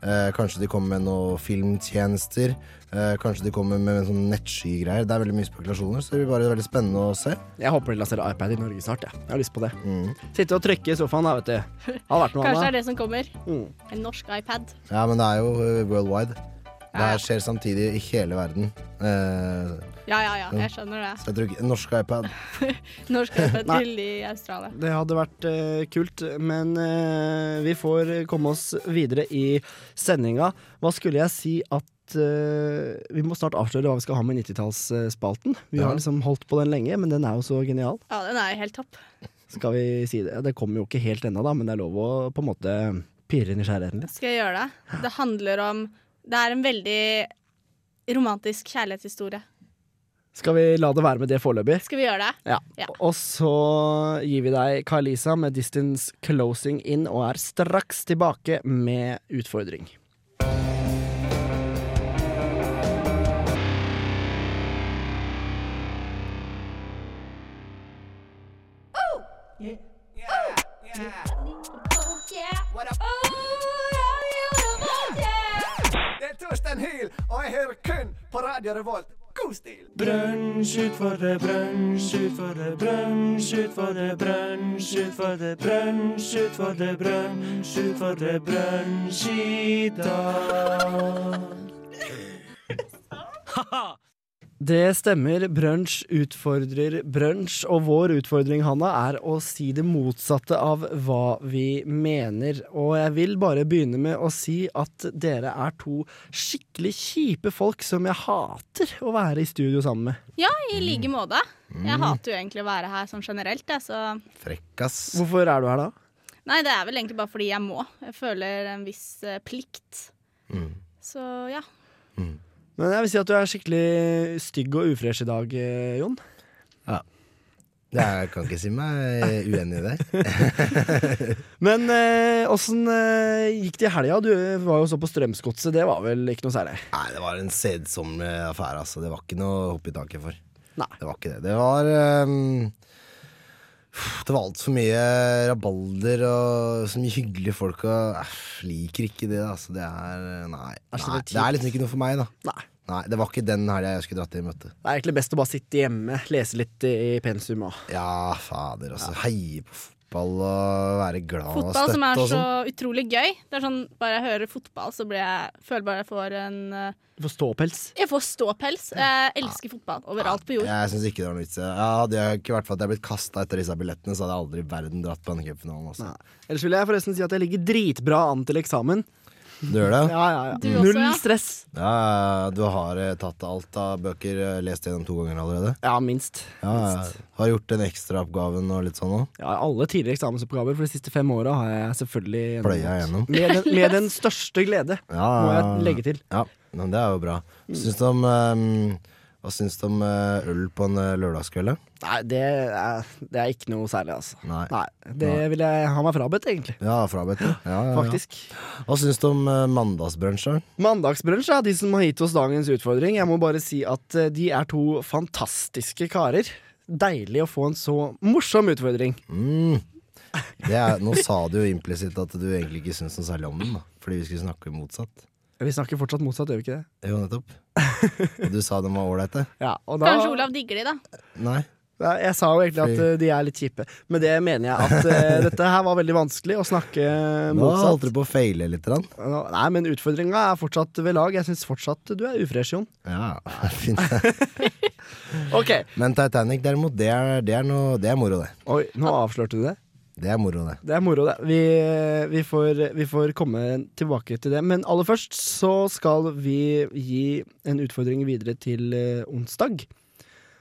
Eh, kanskje de kommer med noen filmtjenester. Eh, kanskje de kommer med sånn nettskygreier. Det er veldig mye spekulasjoner, så det blir bare veldig spennende å se. Jeg håper de lanserer iPad i Norge snart, jeg. Jeg har lyst på det. Sitte og trykke i sofaen, da, vet du. Har vært noe Kanskje det er det som kommer. Mm. En norsk iPad. Ja, men det er jo worldwide. worldwide. Det her skjer samtidig i hele verden. Eh, Ja, ja, ja. Jeg skjønner det. så jeg tror ikke Norsk iPad. Norsk iPad til i Australia. Det hadde vært uh, kult, men uh, vi får komme oss videre i sendinga. Hva skulle jeg si at eh, Vi må snart avsløre hva vi skal ha med 90-tallsspalten. Vi Ja. har liksom holdt på den lenge, men den er jo så genial. Ja, den er helt topp. Skal vi si det? Det kommer jo ikke helt ennå, da, men det er lov å på en måte pirre nysgjerrigheten litt. Skal jeg gjøre det? Det handler om Det er en veldig romantisk kjærlighetshistorie. Skal vi la det være med det foreløpig? Skal vi gjøre det? Ja. Ja. Og så gir vi deg Kai-Lisa med 'Distance Closing In' og er straks tilbake med utfordring. Det er Torstein Hyl, og jeg hører kun på Radio Revolt. God stil! Brunsj utfordrer, brunsj utfordrer, brunsj utfordrer, brunsj utfordrer, brunsj utfordrer, brunsj utfordrer, brunsj i dag. Det stemmer. Brunsj utfordrer brunsj, og vår utfordring, Hanna, er å si det motsatte av hva vi mener. Og jeg vil bare begynne med å si at dere er to skikkelig kjipe folk som jeg hater å være i studio sammen med. Ja, i like måte. Jeg Mm. hater jo egentlig å være her sånn generelt, jeg, så Frekkas. Hvorfor er du her da? Nei, det er vel egentlig bare fordi jeg må. Jeg føler en viss eh, plikt. Mm. Så ja. Men jeg vil si at du er skikkelig stygg og ufresh i dag, eh, Jon. Ja. Jeg kan ikke si meg uenig i det. Men åssen gikk det i helga? Du var jo så på Strømsgodset, det var vel ikke noe særlig? Nei, det var en sedsom affære, altså. Det var ikke noe å hoppe i taket for. Nei. Det var ikke det. Det var ehm, Det var altfor mye rabalder og så mye hyggelige folk. Og jeg liker ikke det. Altså. Det er Nei. Nei. det er liksom ikke noe for meg, da. Nei. Nei, Det var ikke den helga jeg skulle dratt i møte. Det er egentlig best å bare sitte hjemme, lese litt i pensum og Ja, fader, altså. Heie på fotball og være glad og Fotball som er så sånn. utrolig gøy. Det er sånn, Bare jeg hører fotball, så blir jeg, føler bare jeg får en eh, Du får ståpels. Jeg får ståpels. Jeg elsker fotball overalt på jord. Jeg syns ikke det var noe vits. i. Ja, hadde jeg ikke vært for at jeg blitt kasta etter disse billettene, så hadde jeg aldri i verden dratt på denne cupfinalen. Altså. Ellers vil jeg forresten si at jeg ligger dritbra an til eksamen. Du gjør det? Ja, ja, ja. Du også, Null stress. Ja, ja, du har eh, tatt alt av bøker, eh, lest gjennom to ganger allerede? Ja, minst. Ja, ja. Har gjort den ekstraoppgaven og litt sånn òg? Ja, alle tidligere eksamensoppgaver for de siste fem åra har jeg selvfølgelig Pløya gjennom. Med den, med den største glede, Ja, må ja, jeg legge til. Ja, men det er jo bra. Syns du om ehm, Hva syns du om eh, øl på en eh, lørdagskveld? da? Nei, det er, det er ikke noe særlig, altså. Nei. Det vil jeg ha meg frabedt, egentlig. Ja, frabedt. Ja, ja, ja. Faktisk. Hva syns du om uh, mandagsbrunsj? da? Mandagsbrunsj er de som har gitt oss dagens utfordring. Jeg må bare si at eh, de er to fantastiske karer. Deilig å få en så morsom utfordring. Mm. Det er, nå sa du jo implisitt at du egentlig ikke syns noe særlig om den, da. Fordi vi skulle snakke motsatt. Vi snakker fortsatt motsatt, gjør vi ikke det? Jo, nettopp. Og du sa de var ålreite? Ja, da, Kanskje Olav digger de, da. Nei. Jeg sa jo egentlig at eh, de er litt kjipe. Med det mener jeg at uh, dette her var veldig vanskelig å snakke Nå holdt du på å feile litt. Rann. Nei, men utfordringa er fortsatt ved lag. Jeg syns fortsatt du er ufresh, Jon. Ja, fint. Ok. Men Titanic derimot, det er, det er, noe, det er moro, det. Oi, nå avslørte du det. Det er moro, det. Det er moro, det. Vi, vi, får, vi får komme tilbake til det. Men aller først så skal vi gi en utfordring videre til eh, onsdag.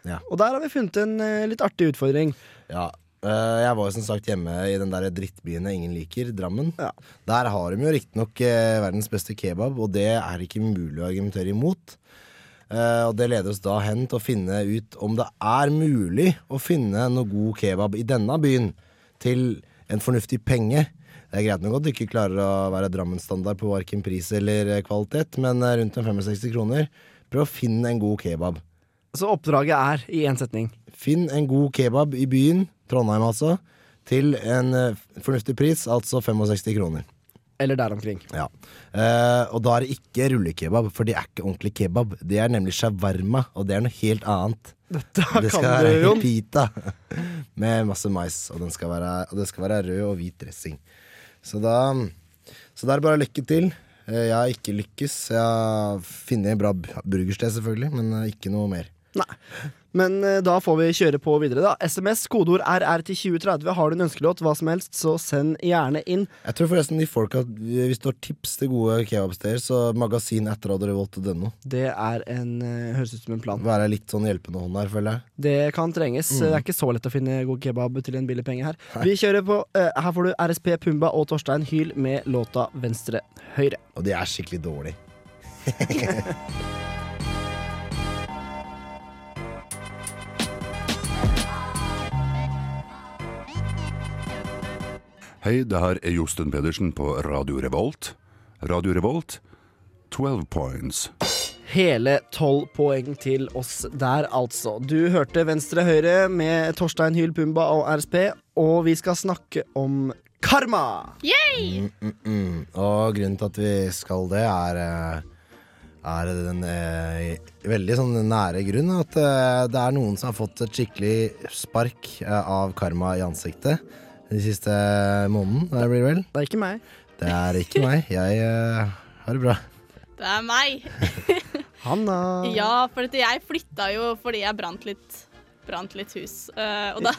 Ja. Og der har vi funnet en eh, litt artig utfordring. Ja. eh, jeg var jo som sagt hjemme i den der drittbyen jeg ingen liker, Drammen. Ja. Der har de jo riktignok uh, verdens beste kebab, og det er ikke mulig å argumentere imot. Eh, og det leder oss da hen til å finne ut om det er mulig å finne noe god kebab i denne byen til en fornuftig penge. Det er greit nok at du ikke klarer å være Drammen-standard på verken pris eller eh, kvalitet, men eh, rundt en 65 kroner, prøv å finne en god kebab. Så oppdraget er i én setning. Finn en god kebab i byen, Trondheim altså, til en eh, fornuftig pris, altså 65 kroner. Eller der omkring. Ja. Eh, og da er det ikke rullekebab, for det er ikke ordentlig kebab. Det er nemlig shawarma, og det er noe helt annet. Dette Det skal være Jon. pita med masse mais, og, den skal være, og det skal være rød og hvit dressing. Så da, så da er det bare lykke til. Eh, Jeg har ikke lykkes. Jeg har funnet en bra burgersted, selvfølgelig, men eh, ikke noe mer. Nei. Men eh, da får vi kjøre på videre, da. SMS, kodeord RR til 2030. Har du en ønskelåt, hva som helst, så send gjerne inn. Jeg tror forresten de folka Hvis du har tips til gode kebabsteder, så magasin etter radiorevolt.no. Det er en eh, høres ut som en plan. Være litt sånn hjelpende hånd her, føler jeg. Det kan trenges. Mm. Det er ikke så lett å finne god kebab til en billig penge her. Vi kjører på eh, Her får du RSP Pumba og Torstein Hyl med låta Venstre Høyre. Og de er skikkelig dårlig. Hei, det her er Josten Pedersen på Radio Revolt. Radio Revolt, 12 points. Hele tolv poeng til oss der, altså. Du hørte Venstre Høyre med Torstein Hyl Pumba og RSP, og vi skal snakke om karma. Yay! Mm, mm, mm. Og grunnen til at vi skal det, er eh, er den eh, veldig sånn nære grunn at eh, det er noen som har fått et skikkelig spark eh, av karma i ansiktet de siste måneden. Det blir vel? Det er ikke meg. Det er ikke meg. Jeg uh, har det bra. Det er meg. Hanna. Ja, for jeg flytta jo fordi jeg brant litt, brant litt hus. Uh, og da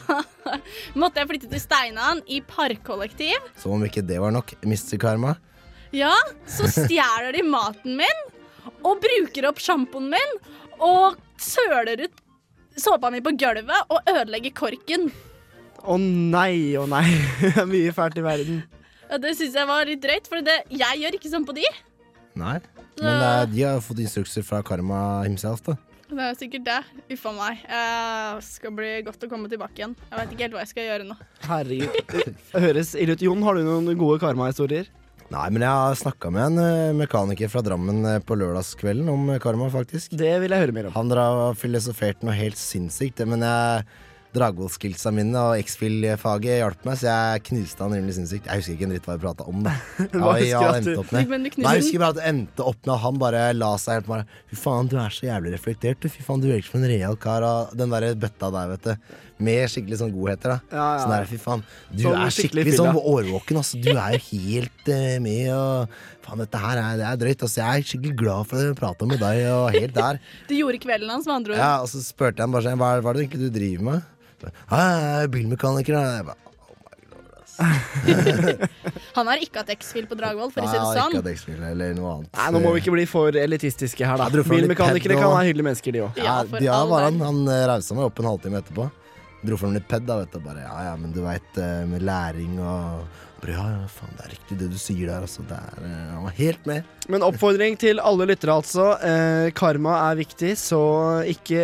måtte jeg flytte til Steinan i parkkollektiv. Som om ikke det var nok, Mr. Karma. Ja, så stjeler de maten min og bruker opp sjampoen min og søler ut såpa mi på gulvet og ødelegger korken. Å nei, å nei. Det er mye fælt i verden. Ja, det syns jeg var litt drøyt, for det, jeg gjør ikke sånn på de. Nei. Men eh, de har fått instrukser fra Karma himself, da. Det er sikkert det. Uffa meg. Jeg skal bli godt å komme tilbake igjen. Jeg vet ikke helt hva jeg skal gjøre nå. Herregud. Det høres ille ut. Jon, har du noen gode karmahistorier? Nei, men jeg har snakka med en eh, mekaniker fra Drammen eh, på lørdagskvelden om eh, karma, faktisk. Det vil jeg høre mer om. Han har filosofert noe helt sinnssykt, men jeg Dragvoll-skillsa mine og X-Fill-faget hjalp meg, så jeg knuste han rimelig sinnssykt. Jeg husker ikke en dritt hva vi prata om, da. Hva ja, du- endte opp med. Du Nei, jeg husker bare at det endte opp med at han bare la seg helt bare Fy faen, du er så jævlig reflektert, du. Fy faen, du virker som en real kar. Og den derre bøtta der, vet du. Med skikkelig sånn godheter, da. Ja, ja. Sånn der, fy faen. Du Sånn er skikkelig skikkelig sånn årvåken, altså. Du er jo helt uh, med og Faen, dette her er, det er drøyt. Altså, jeg er skikkelig glad for å prate med deg, og helt der. Du gjorde kvelden hans, med andre ord. Ja, og så spurte jeg han bare sånn Hva hva er det egentlig du driver med? Jeg er bilmekaniker. Jeg bare, Han har ikke hatt X-Fil på Dragvoll, for å si det har ikke sånn. hatt X-Fil eller noe annet. Nei, Nå må vi ikke bli for elitistiske her, da. Bilmekanikere kan være hyggelige mennesker, de òg. Ja, ja, var han. Han eh, rausa meg opp en halvtime etterpå. Dro fram litt ped, da, vet du. Bare ja, ja, men du veit, med læring og bare, Ja, ja, faen, det er riktig det du sier der, altså. Det er, eh, han var helt med. Men oppfordring til alle lyttere, altså. Eh, karma er viktig, så ikke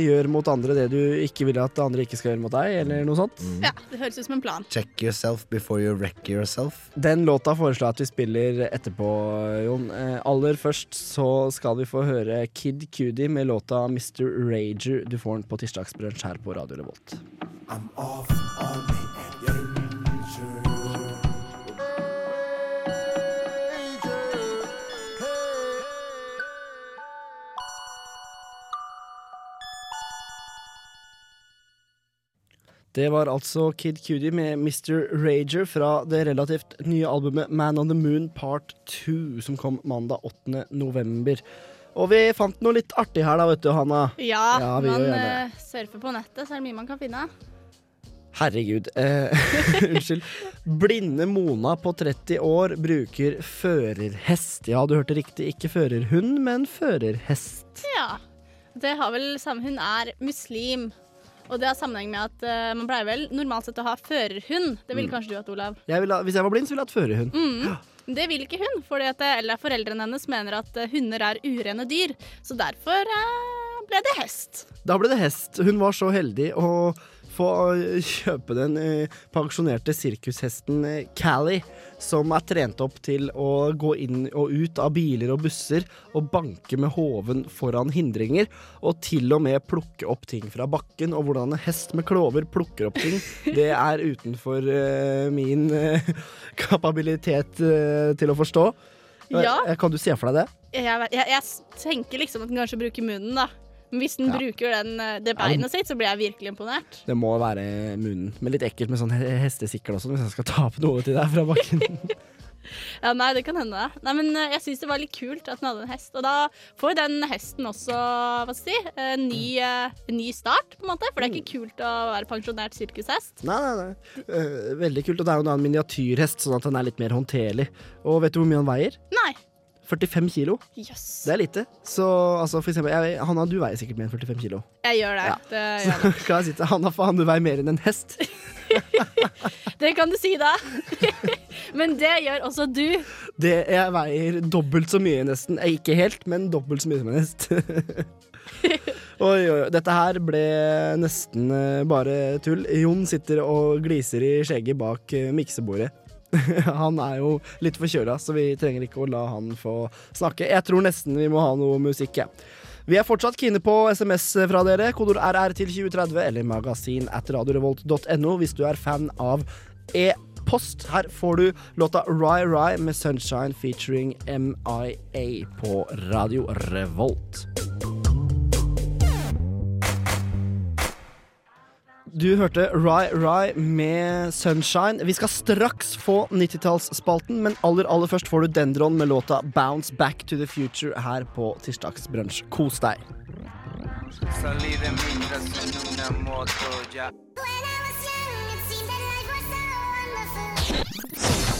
gjør mot andre det du ikke vil at andre ikke skal gjøre mot deg, eller noe sånt. Mm. Ja, det høres ut som en plan. Check yourself before you wreck yourself. Den låta foreslår jeg at vi spiller etterpå, Jon. Eh, aller først så skal vi få høre Kid Cudi med låta Mr. Rager. Du får den på tirsdagsbrunsj her på Radio Revolt. Det var altså Kid Cudi med Mr. Rager fra det relativt nye albumet Man on the Moon Part 2, som kom mandag 8. november. Og vi fant noe litt artig her, da, vet du, Hanna. Ja, Ja, man eh, surfer på nettet, så er det mye man kan finne. Herregud. Eh, unnskyld. Blinde Mona på 30 år bruker førerhest. Ja, du hørte riktig. Ikke førerhund, men førerhest. Ja. Det har vel samme Hun er muslim. Og det har sammenheng med at uh, man pleier vel normalt sett å ha førerhund. Det ville Mm. kanskje du hatt, Olav. Jeg ha, hvis jeg var blind, så ville jeg hatt førerhund. Mm. Det vil ikke hun, fordi at, eh, eller foreldrene hennes mener at eh, hunder er urene dyr. Så derfor uh, ble det hest. Da ble det hest. Hun var så heldig å få øh, kjøpe den øh, pensjonerte sirkushesten øh, Callie, som er trent opp til å gå inn og ut av biler og busser og banke med hoven foran hindringer, og til og med plukke opp ting fra bakken. Og hvordan en hest med klover plukker opp ting, det er utenfor min kapabilitet til å forstå. Ja. Eh, Kan du se for deg det? Jeg, jeg, jeg tenker liksom at den kanskje bruker munnen, da. Men hvis den Ja. bruker den, eh, det beinet sitt, så blir jeg virkelig imponert. Det må være munnen. Men litt ekkelt med sånn he- hestesikkel også, hvis jeg skal ta opp noe til deg fra bakken. Ja, Nei, det kan hende. Nei, men eh, jeg syns det var litt kult at den hadde en hest. Og da får den hesten også hva skal jeg si, en ny, eh, en ny start, på en måte. For det er ikke kult å være pensjonert sirkushest. Nei, nei, nei. Veldig kult. Og det er jo da en miniatyrhest, sånn at den er litt mer håndterlig. Og vet du hvor mye han veier? Nei. 45 kilo. Yes. Det er lite. Så altså, for eksempel, jeg, Hanna, du veier sikkert mer enn 45 kilo. Jeg gjør det. Ja. Det, Så gjør det. kan jeg si til Hanna, faen, du veier mer enn en hest. det kan du si, da. men det gjør også du. Det, jeg veier dobbelt så mye nesten. Eh, Ikke helt, men dobbelt så mye som en hest. Oi, oi, oi. Dette her ble nesten eh, bare tull. Jon sitter og gliser i skjegget bak eh, miksebordet. han er jo litt forkjøla, så vi trenger ikke å la han få snakke. Jeg tror nesten vi må ha noe musikk. Vi er fortsatt kine på SMS fra dere. Kodord RR til 2030 eller magasin at radiorevolt.no hvis du er fan av e post. Her får du låta Rye Rye med Sunshine featuring MIA på Radio Revolt. Du hørte Rye Rye med Sunshine. Vi skal straks få 90-tallsspalten, men aller aller først får du Dendron med låta Bounce Back to the Future her på Tirsdagsbrunsj. Kos deg. Salí de mi casa en una moto ya. Tisdagsbrunch gir deg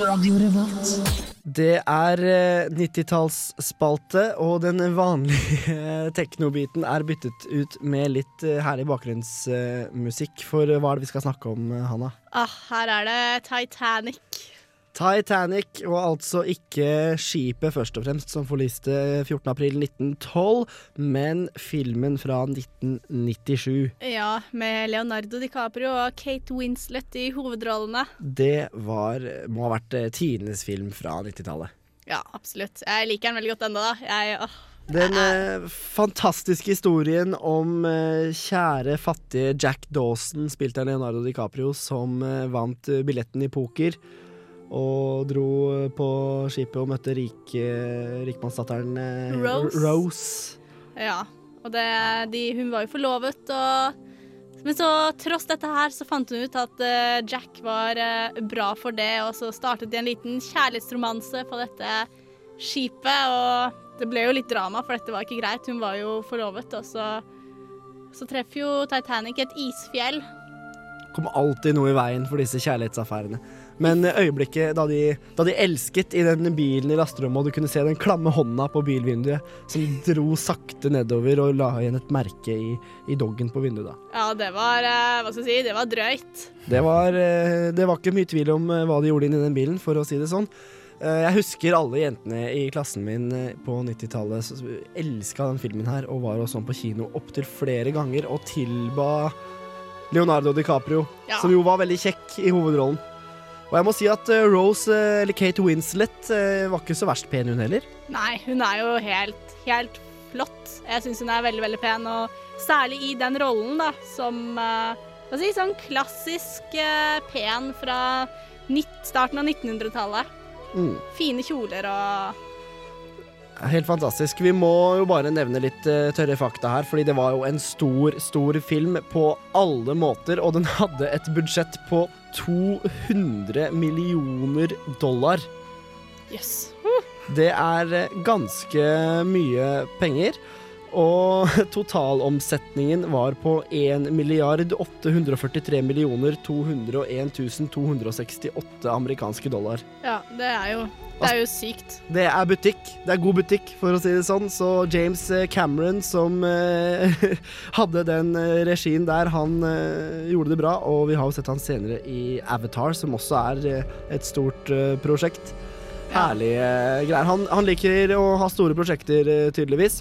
Det er eh, 90-tallsspalte, og den vanlige teknobiten er byttet ut med litt eh, herlig bakgrunnsmusikk. For hva er det vi skal snakke om, eh, Hanna? Ah, her er det Titanic. Titanic, og altså ikke skipet først og fremst som forliste 14.4.1912, men filmen fra 1997. Ja, med Leonardo DiCaprio og Kate Winslet i hovedrollene. Det var, må ha vært eh, tidenes film fra 90-tallet. Ja, absolutt. Jeg liker den veldig godt ennå, da. Jeg, åh. Den eh, fantastiske historien om eh, kjære, fattige Jack Dawson, spilt av Leonardo DiCaprio, som eh, vant eh, billetten i poker. Og dro på skipet og møtte rik, rikmannsdatteren eh, Rose. Rose. Ja. Og det, de, hun var jo forlovet, og Men så tross dette her, så fant hun ut at uh, Jack var uh, bra for det, og så startet de en liten kjærlighetsromanse på dette skipet, og det ble jo litt drama, for dette var ikke greit. Hun var jo forlovet, og så, så treffer jo Titanic et isfjell. Kom alltid noe i veien for disse kjærlighetsaffærene. Men eh, øyeblikket da de, da de elsket i den bilen i lasterommet, og du kunne se den klamme hånda på bilvinduet som dro sakte nedover og la igjen et merke i, i doggen på vinduet da. Ja, det var eh, Hva skal jeg si? Det var drøyt. Det var, eh, det var ikke mye tvil om hva de gjorde inni den bilen, for å si det sånn. Jeg husker alle jentene i klassen min på 90-tallet som elska den filmen her, og var også sånn på kino opptil flere ganger, og tilba Leonardo DiCaprio, Ja. som jo var veldig kjekk i hovedrollen. Og jeg må si at eh, Rose, eh, eller Kate Winslet, eh, var ikke så verst pen, hun heller. Nei, hun er jo helt, helt flott. Jeg syns hun er veldig, veldig pen, og særlig i den rollen, da, som Hva skal jeg si, sånn klassisk pen fra starten av 1900-tallet. Mm. Fine kjoler og Helt fantastisk. Vi må jo bare nevne litt uh, tørre fakta her, fordi det var jo en stor, stor film på alle måter, og den hadde et budsjett på 200 millioner dollar. Yes Det er eh, ganske mye penger. Og totalomsetningen var på 1 milliard 843 millioner 201 268 amerikanske dollar. Ja, det er jo Det er jo sykt. Det er butikk. Det er god butikk, for å si det sånn. Så James eh, Cameron, som eh, hadde den eh, regien der, han eh, gjorde det bra. Og vi har jo sett han senere i Avatar, som også er eh, et stort eh, prosjekt. Herlige greier. Han, han liker å ha store prosjekter, tydeligvis.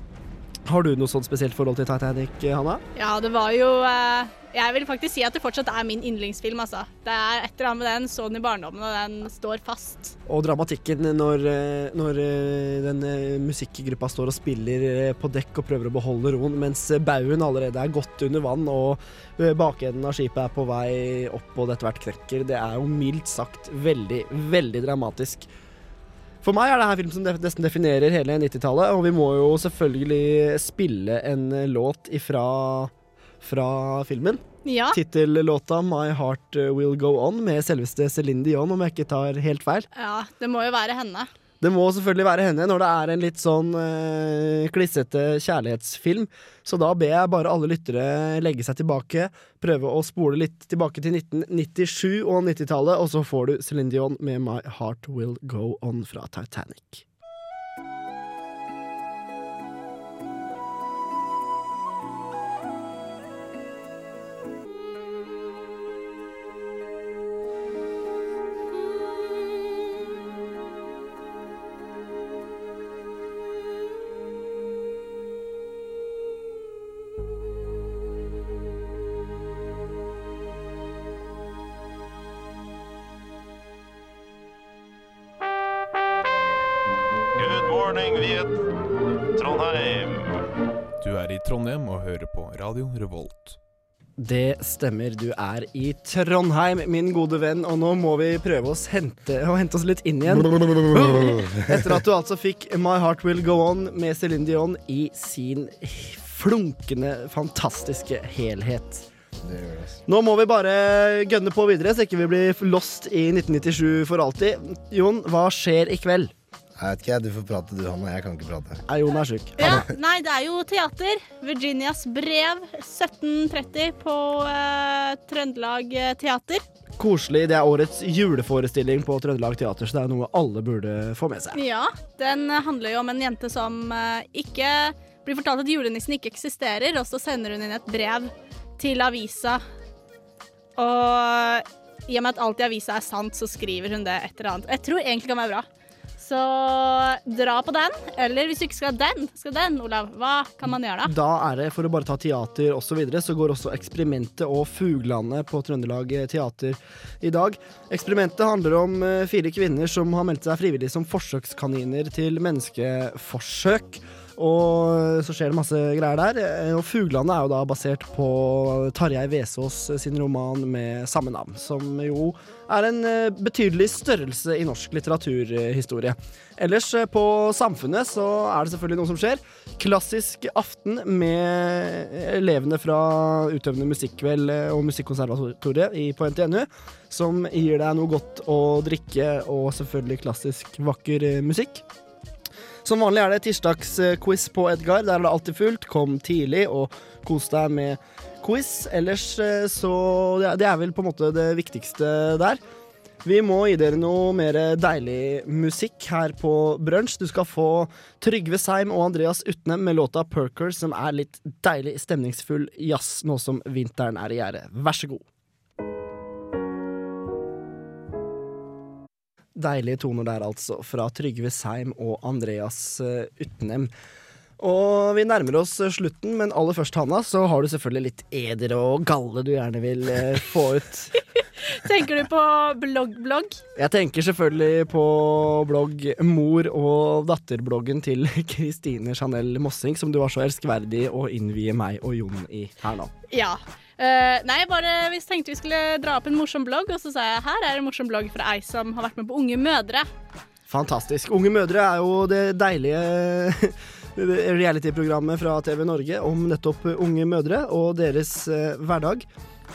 Har du noe sånt spesielt forhold til Titanic, Hanna? Ja, det var jo eh, Jeg vil faktisk si at det fortsatt er min yndlingsfilm, altså. Det er et eller annet med den, så den i barndommen, og den står fast. Og dramatikken når, eh, når eh, den musikkgruppa står og spiller på dekk og prøver å beholde roen, mens baugen allerede er godt under vann og bakenden av skipet er på vei opp og det etter hvert knekker. Det er jo mildt sagt veldig, veldig dramatisk. For meg er det her film som nesten definerer hele 90-tallet, og vi må jo selvfølgelig spille en eh, låt ifra fra filmen. Ja. Tittellåta 'My Heart Will Go On' med selveste Céline Dion, om jeg ikke tar helt feil. Ja, det må jo være henne. Det må selvfølgelig være henne når det er en litt sånn øh, klissete kjærlighetsfilm. Så da ber jeg bare alle lyttere legge seg tilbake, prøve å spole litt tilbake til 1997 og 90-tallet, og så får du Céline Dion med My Heart Will Go On fra Titanic. Morning, Trondheim. Du er i Trondheim og hører på Radio Revolt. Det stemmer, du er i Trondheim, min gode venn, og nå må vi prøve oss hente, å hente oss litt inn igjen. Etter at du altså fikk My Heart Will Go On med Céline Dion i sin flunkende, fantastiske helhet. Nå må vi bare gønne på videre, så ikke vi blir lost i 1997 for alltid. Jon, hva skjer i kveld? Jeg vet ikke, du får prate du, Hanna. Jeg kan ikke prate. Nei, Jon er sjuk. Ja, nei, det er jo teater. Virginias brev, 1730 på eh, Trøndelag Teater. Koselig. Det er årets juleforestilling på Trøndelag Teater, så det er noe alle burde få med seg. Ja, den handler jo om en jente som eh, ikke blir fortalt at julenissen ikke eksisterer, og så sender hun inn et brev til avisa. Og i og med at alt i avisa er sant, så skriver hun det et eller annet. Jeg tror egentlig det kan være bra. Så dra på den. Eller hvis du ikke skal den, skal den, Olav, hva kan man gjøre da? Da er det, for å bare ta teater osv., så, videre, så går også Eksperimentet og Fuglane på Trøndelag Teater i dag. Eksperimentet handler om eh, fire kvinner som har meldt seg frivillig som forsøkskaniner til menneskeforsøk. Og så skjer det masse greier der. Eh, Og 'Fuglene' er jo da basert på Tarjei Vesaas sin roman med samme navn, som jo er en eh, betydelig størrelse i norsk litteraturhistorie. Ellers eh, på Samfunnet så er det selvfølgelig noe som skjer. Klassisk aften med elevene fra utøvende musikkveld og Musikkonservatoriet på NTNU, som gir deg noe godt å drikke og selvfølgelig klassisk vakker eh, musikk. Som vanlig er det tirsdagsquiz på Edgar. Der er det alltid fullt. Kom tidlig og kos deg med quiz. Ellers eh, så Det er- vel på en måte det viktigste der. Vi må gi dere noe mer deilig musikk her på Brunsj. Du skal få Trygve Seim og Andreas Utnem med låta 'Perker', som er litt deilig stemningsfull jazz nå som vinteren er i gjære. Vær så god. Deilige toner der, altså, fra Trygve Seim og Andreas eh, Utnem. Og vi nærmer oss eh, slutten, men aller først, Hanna, så har du selvfølgelig litt eder og galle du gjerne vil eh, få ut. Tenker du på blogg-blogg? Jeg tenker selvfølgelig på blogg mor- og datterbloggen til Kristine Chanel Mossing, som du var så elskverdig å innvie meg og Jon i her nå. Ja. Eh, nei, bare vi tenkte vi skulle dra opp en morsom blogg, og så sa jeg her er en morsom blogg fra ei som har vært med på Unge mødre. Fantastisk. Unge mødre er jo det deilige reality-programmet fra TV Norge om nettopp unge mødre og deres uh, hverdag.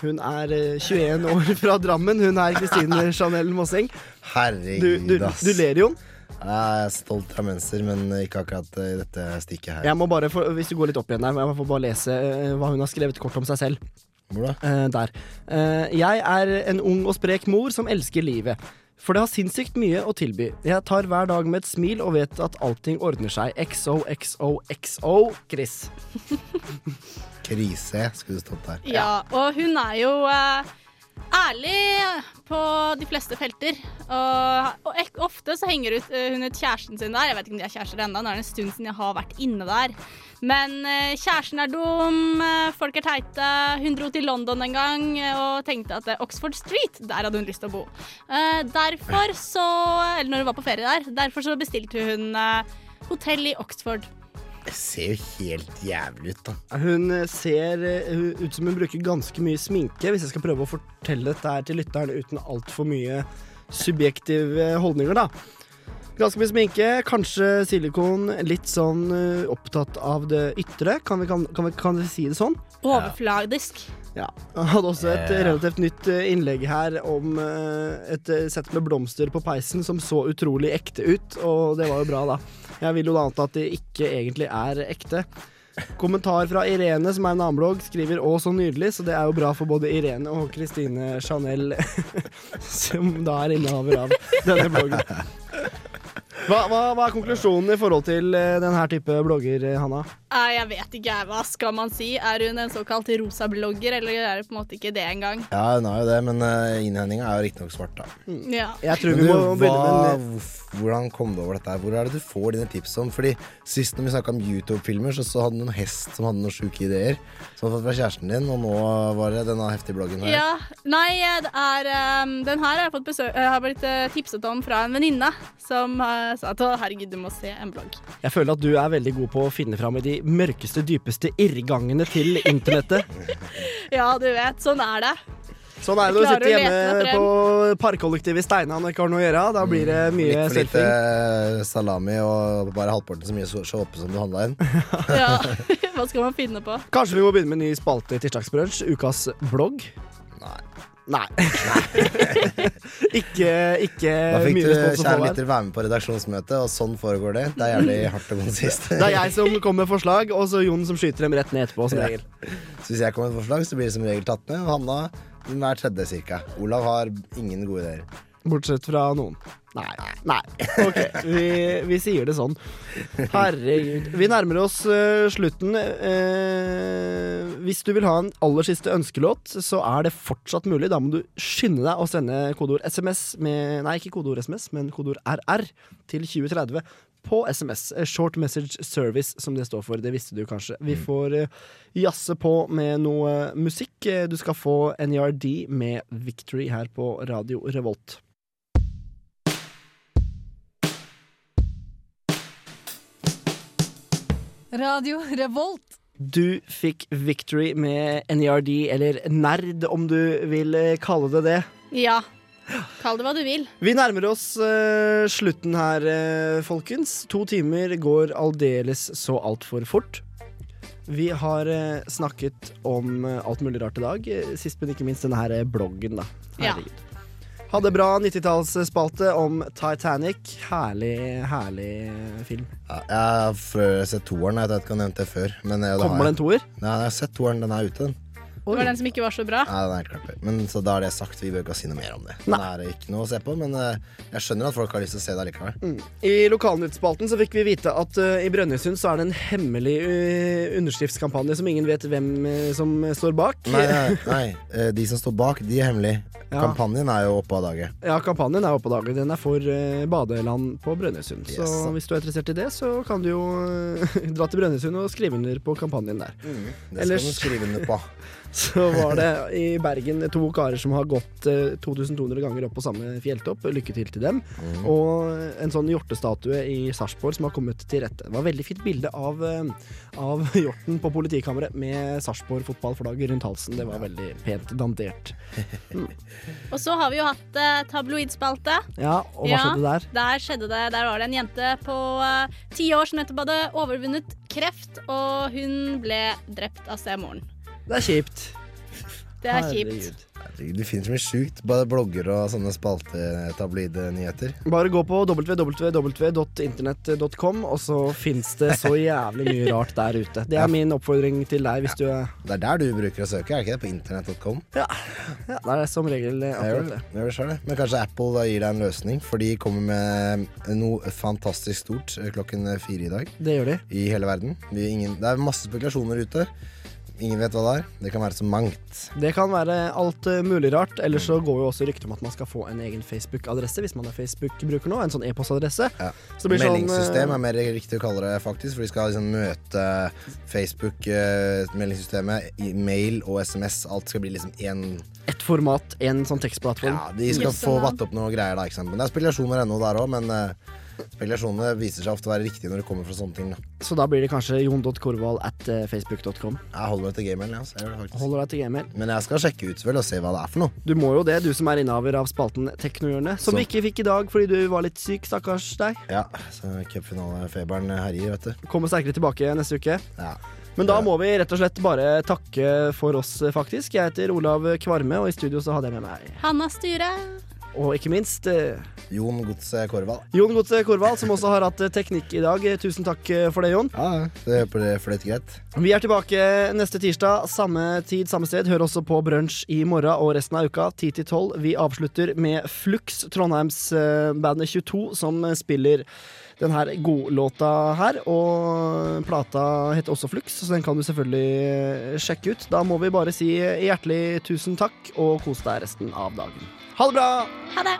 Hun er eh, 21 år fra Drammen. Hun er Kristine Chanel Mosseng. Herregud, Du, du, du ler, Jon. Jeg er stolt drammenser, men ikke akkurat i dette stikket her. Jeg må bare, for, Hvis du går litt opp igjen der, må jeg må bare lese eh, hva hun har skrevet kort om seg selv. Hvor da? Eh, der. Eh, jeg er en ung og sprek mor som elsker livet. For det har sinnssykt mye å tilby. Jeg tar hver dag med et smil og vet at allting ordner seg. XOXOXO, Chris. Krise skulle det stått der. Ja, og hun er jo eh, ærlig på de fleste felter. Og, og ofte så henger eh, hun ut kjæresten sin der. Jeg vet ikke om de er kjærester ennå, nå er det en stund siden jeg har vært inne der. Men eh, kjæresten er dum, eh, folk er teite. Hun dro til London en gang og tenkte at Oxford Street, der hadde hun lyst til å bo. Derfor så Eller når hun var på ferie der. Derfor så bestilte hun hotell i Oxford. Det ser jo helt jævlig ut, da. Hun eh, ser eh, ut som hun bruker ganske mye sminke, hvis jeg skal prøve å fortelle dette her til lytteren uten altfor mye subjektive holdninger, da. Ganske mye sminke, kanskje silikon, litt sånn eh, opptatt av det ytre. Kan vi, kan, kan vi, kan vi si det sånn? Overfladisk. Ja. Han hadde også et relativt nytt innlegg her om et sett med blomster på peisen som så utrolig ekte ut, og det var jo bra, da. Jeg vil jo anta at de ikke egentlig er ekte. Kommentar fra Irene, som er en annen blogg, skriver 'Å, så nydelig', så det er jo bra for både Irene og Christine Chanel, som da er innehaver av denne bloggen. Hva, hva, hva er konklusjonen i forhold til eh, denne type blogger, eh, Hanna? Jeg vet ikke. Hva skal man si? Er hun en såkalt rosa-blogger, eller er det på en måte ikke det engang? Ja, hun har jo det, men uh, innhendinga er jo riktignok svart, da. Ja. Jeg tror vi du, må begynne hva, med en- Hvordan kom du over dette? her? Hvor er det du får dine tips om? Fordi Sist når vi snakka om YouTube-filmer, så, så hadde du en hest som hadde noen sjuke ideer. Som hadde fått fra kjæresten din, og nå var det denne heftige bloggen her. Ja, nei, det er um, Den her har jeg fått besøk har blitt eh, tipset om fra en venninne som eh, sa at å, herregud, du må se en blogg. Jeg føler at du er veldig god på å finne fram i de mørkeste, dypeste irrgangene til internettet. Ja, du vet, sånn er det. Sånn er det når du sitter hjemme på parkollektivet i Steina og ikke har noe å gjøre. Da blir det mye Litt for lite salami og bare halvparten så mye så- såpe som du handla inn. Ja, Hva skal man finne på? Kanskje vi må begynne med en ny spalte i Tirsdagsbrunsj, ukas blogg? Nei. Nei. ikke ikke Da fikk du, kjære lytter, være med på redaksjonsmøte, og sånn foregår det. Det er jævlig hardt og konsist. Det er jeg som kommer med forslag, og så Jon som skyter dem rett ned etterpå, som Ja. Så hvis jeg kommer med forslag, så blir det som regel tatt med, og Hanna hver tredje cirka. Olav har ingen gode ideer. Bortsett fra noen. Nei. Nei. OK, vi, vi sier det sånn. Herregud. Vi nærmer oss uh, slutten. Uh, hvis du vil ha en aller siste ønskelåt, så er det fortsatt mulig. Da må du skynde deg å sende kodeord SMS med Nei, ikke kodeord SMS, men kodeord RR til 2030 på SMS. Short Message Service, som det står for. Det visste du kanskje. Vi får uh, jazze på med noe musikk. Du skal få NERD med Victory her på Radio Revolt. Radio Revolt. Du fikk Victory med NERD, eller Nerd, om du vil eh, kalle det det. Ja. Kall det hva du vil. Vi nærmer oss uh, slutten her, uh, folkens. To timer går aldeles så altfor fort. Vi har uh, snakket om alt mulig rart i dag. Sist, men ikke minst denne her bloggen, da. Ja. Hadde bra 90-tallsspalte om Titanic. Herlig, herlig film. Ja, jeg har sett toeren. Jeg vet ikke om jeg har nevnt det før. Men, jeg, Kommer det en toer? Nei, jeg har sett toeren. Den er ute, den. Det var den som ikke var så bra. Nei, den er helt klart. Men så da er det sagt. Vi bør ikke si noe mer om det. Det er ikke noe å se på, men eh, jeg skjønner at folk har lyst til å se det likevel. Mm. I lokalnyttspalten så fikk vi vite at eh, i Brønnøysund så er det en hemmelig eh, underskriftskampanje som ingen vet hvem eh, som står bak. Nei, nei, nei. eh, de som står bak, de er hemmelige. Ja. Kampanjen er jo oppe av dagen. Ja, kampanjen er oppe på dagen. Den er for eh, badeland på Brønnøysund. Så Yes. hvis du er interessert i det, så kan du jo eh, dra til Brønnøysund og skrive under på kampanjen der. Det skal du skrive under på. så var det i Bergen to karer som har gått eh, 2200 ganger opp på samme fjelltopp. Lykke til til dem. Mm. Og en sånn hjortestatue i Sarpsborg som har kommet til rette. Det var et veldig fint bilde av, eh, av hjorten på politikammeret med Sarpsborg fotballflagget rundt halsen. Det var veldig pent dandert. Og så har vi jo hatt eh, tabloidspalte. Ja, og hva skjedde der? Der skjedde det, der var det en jente på eh, ti år som nettopp hadde overvunnet kreft, og hun ble drept av stemoren. Det er kjipt. Det er kjipt. Herregud, Det finnes mye sjukt. Bare blogger og sånne spaltetablide nyheter. Bare gå på www.internett.com, og så fins det så jævlig mye rart der ute. Det er min oppfordring til deg hvis du er Det er der du bruker å søke, er det ikke det? På internett.com? Ja, ja, det er som regel eh, akkurat det. Jeg gjør det. Men kanskje Apple da gir deg en løsning, for de kommer med noe fantastisk stort eh, klokken fire i dag. Det gjør de. I hele verden. Vi, ingen, det er masse spekulasjoner ute. Ingen vet hva det er. Det kan være så mangt. Det kan være alt eh, mulig rart. Eller så går jo også ryktet om at man skal få en egen Facebook-adresse hvis man er Facebook-bruker nå. En sånn e-postadresse. Så Meldingssystem sånn, er mer riktig å kalle det, faktisk. For de skal liksom møte Facebook, eh, mail og SMS. Alt skal bli liksom én ett format, en sånn tekstplattform. Ja, de skal få vatt opp noe greier, da. Ikke sant? Men det er spekulasjoner ennå der òg, men spekulasjonene viser seg ofte å være riktige når det kommer fra sånne ting. Da. Så da blir det kanskje jon.korvald at eh, facebook.com. Jeg holder meg til det faktisk. Holder deg til gmail. Men jeg skal sjekke ut vel og se hva det er for noe. Du må jo det, du som er innehaver av spalten Teknohjørnet. Som Så. vi ikke fikk i dag fordi du var litt syk, stakkars deg. Ja, så cupfinalefeberen herjer, vet du. Kommer sterkere tilbake neste uke. Ja. Men da må vi rett og slett bare takke for oss, faktisk. Jeg heter Olav Kvarme, og i studio så hadde jeg med meg Hanna Styre. Og ikke minst eh, Jon Godset Korvald. Jon Godse Korvald, som også har hatt eh, teknikk i dag. Eh, Tusen takk for det, Jon. Ja, det fløyt greit. Vi er tilbake neste tirsdag, samme tid, samme sted. Hør også på Brunsj i morgen og resten av uka, 10 til 12. Vi avslutter med Flux, Trondheims-bandet 22, som spiller den her godlåta her. Og plata heter også Flux, så den kan du selvfølgelig sjekke ut. Da må vi bare si hjertelig tusen takk, og kos deg resten av dagen. Ha det bra! Ha det.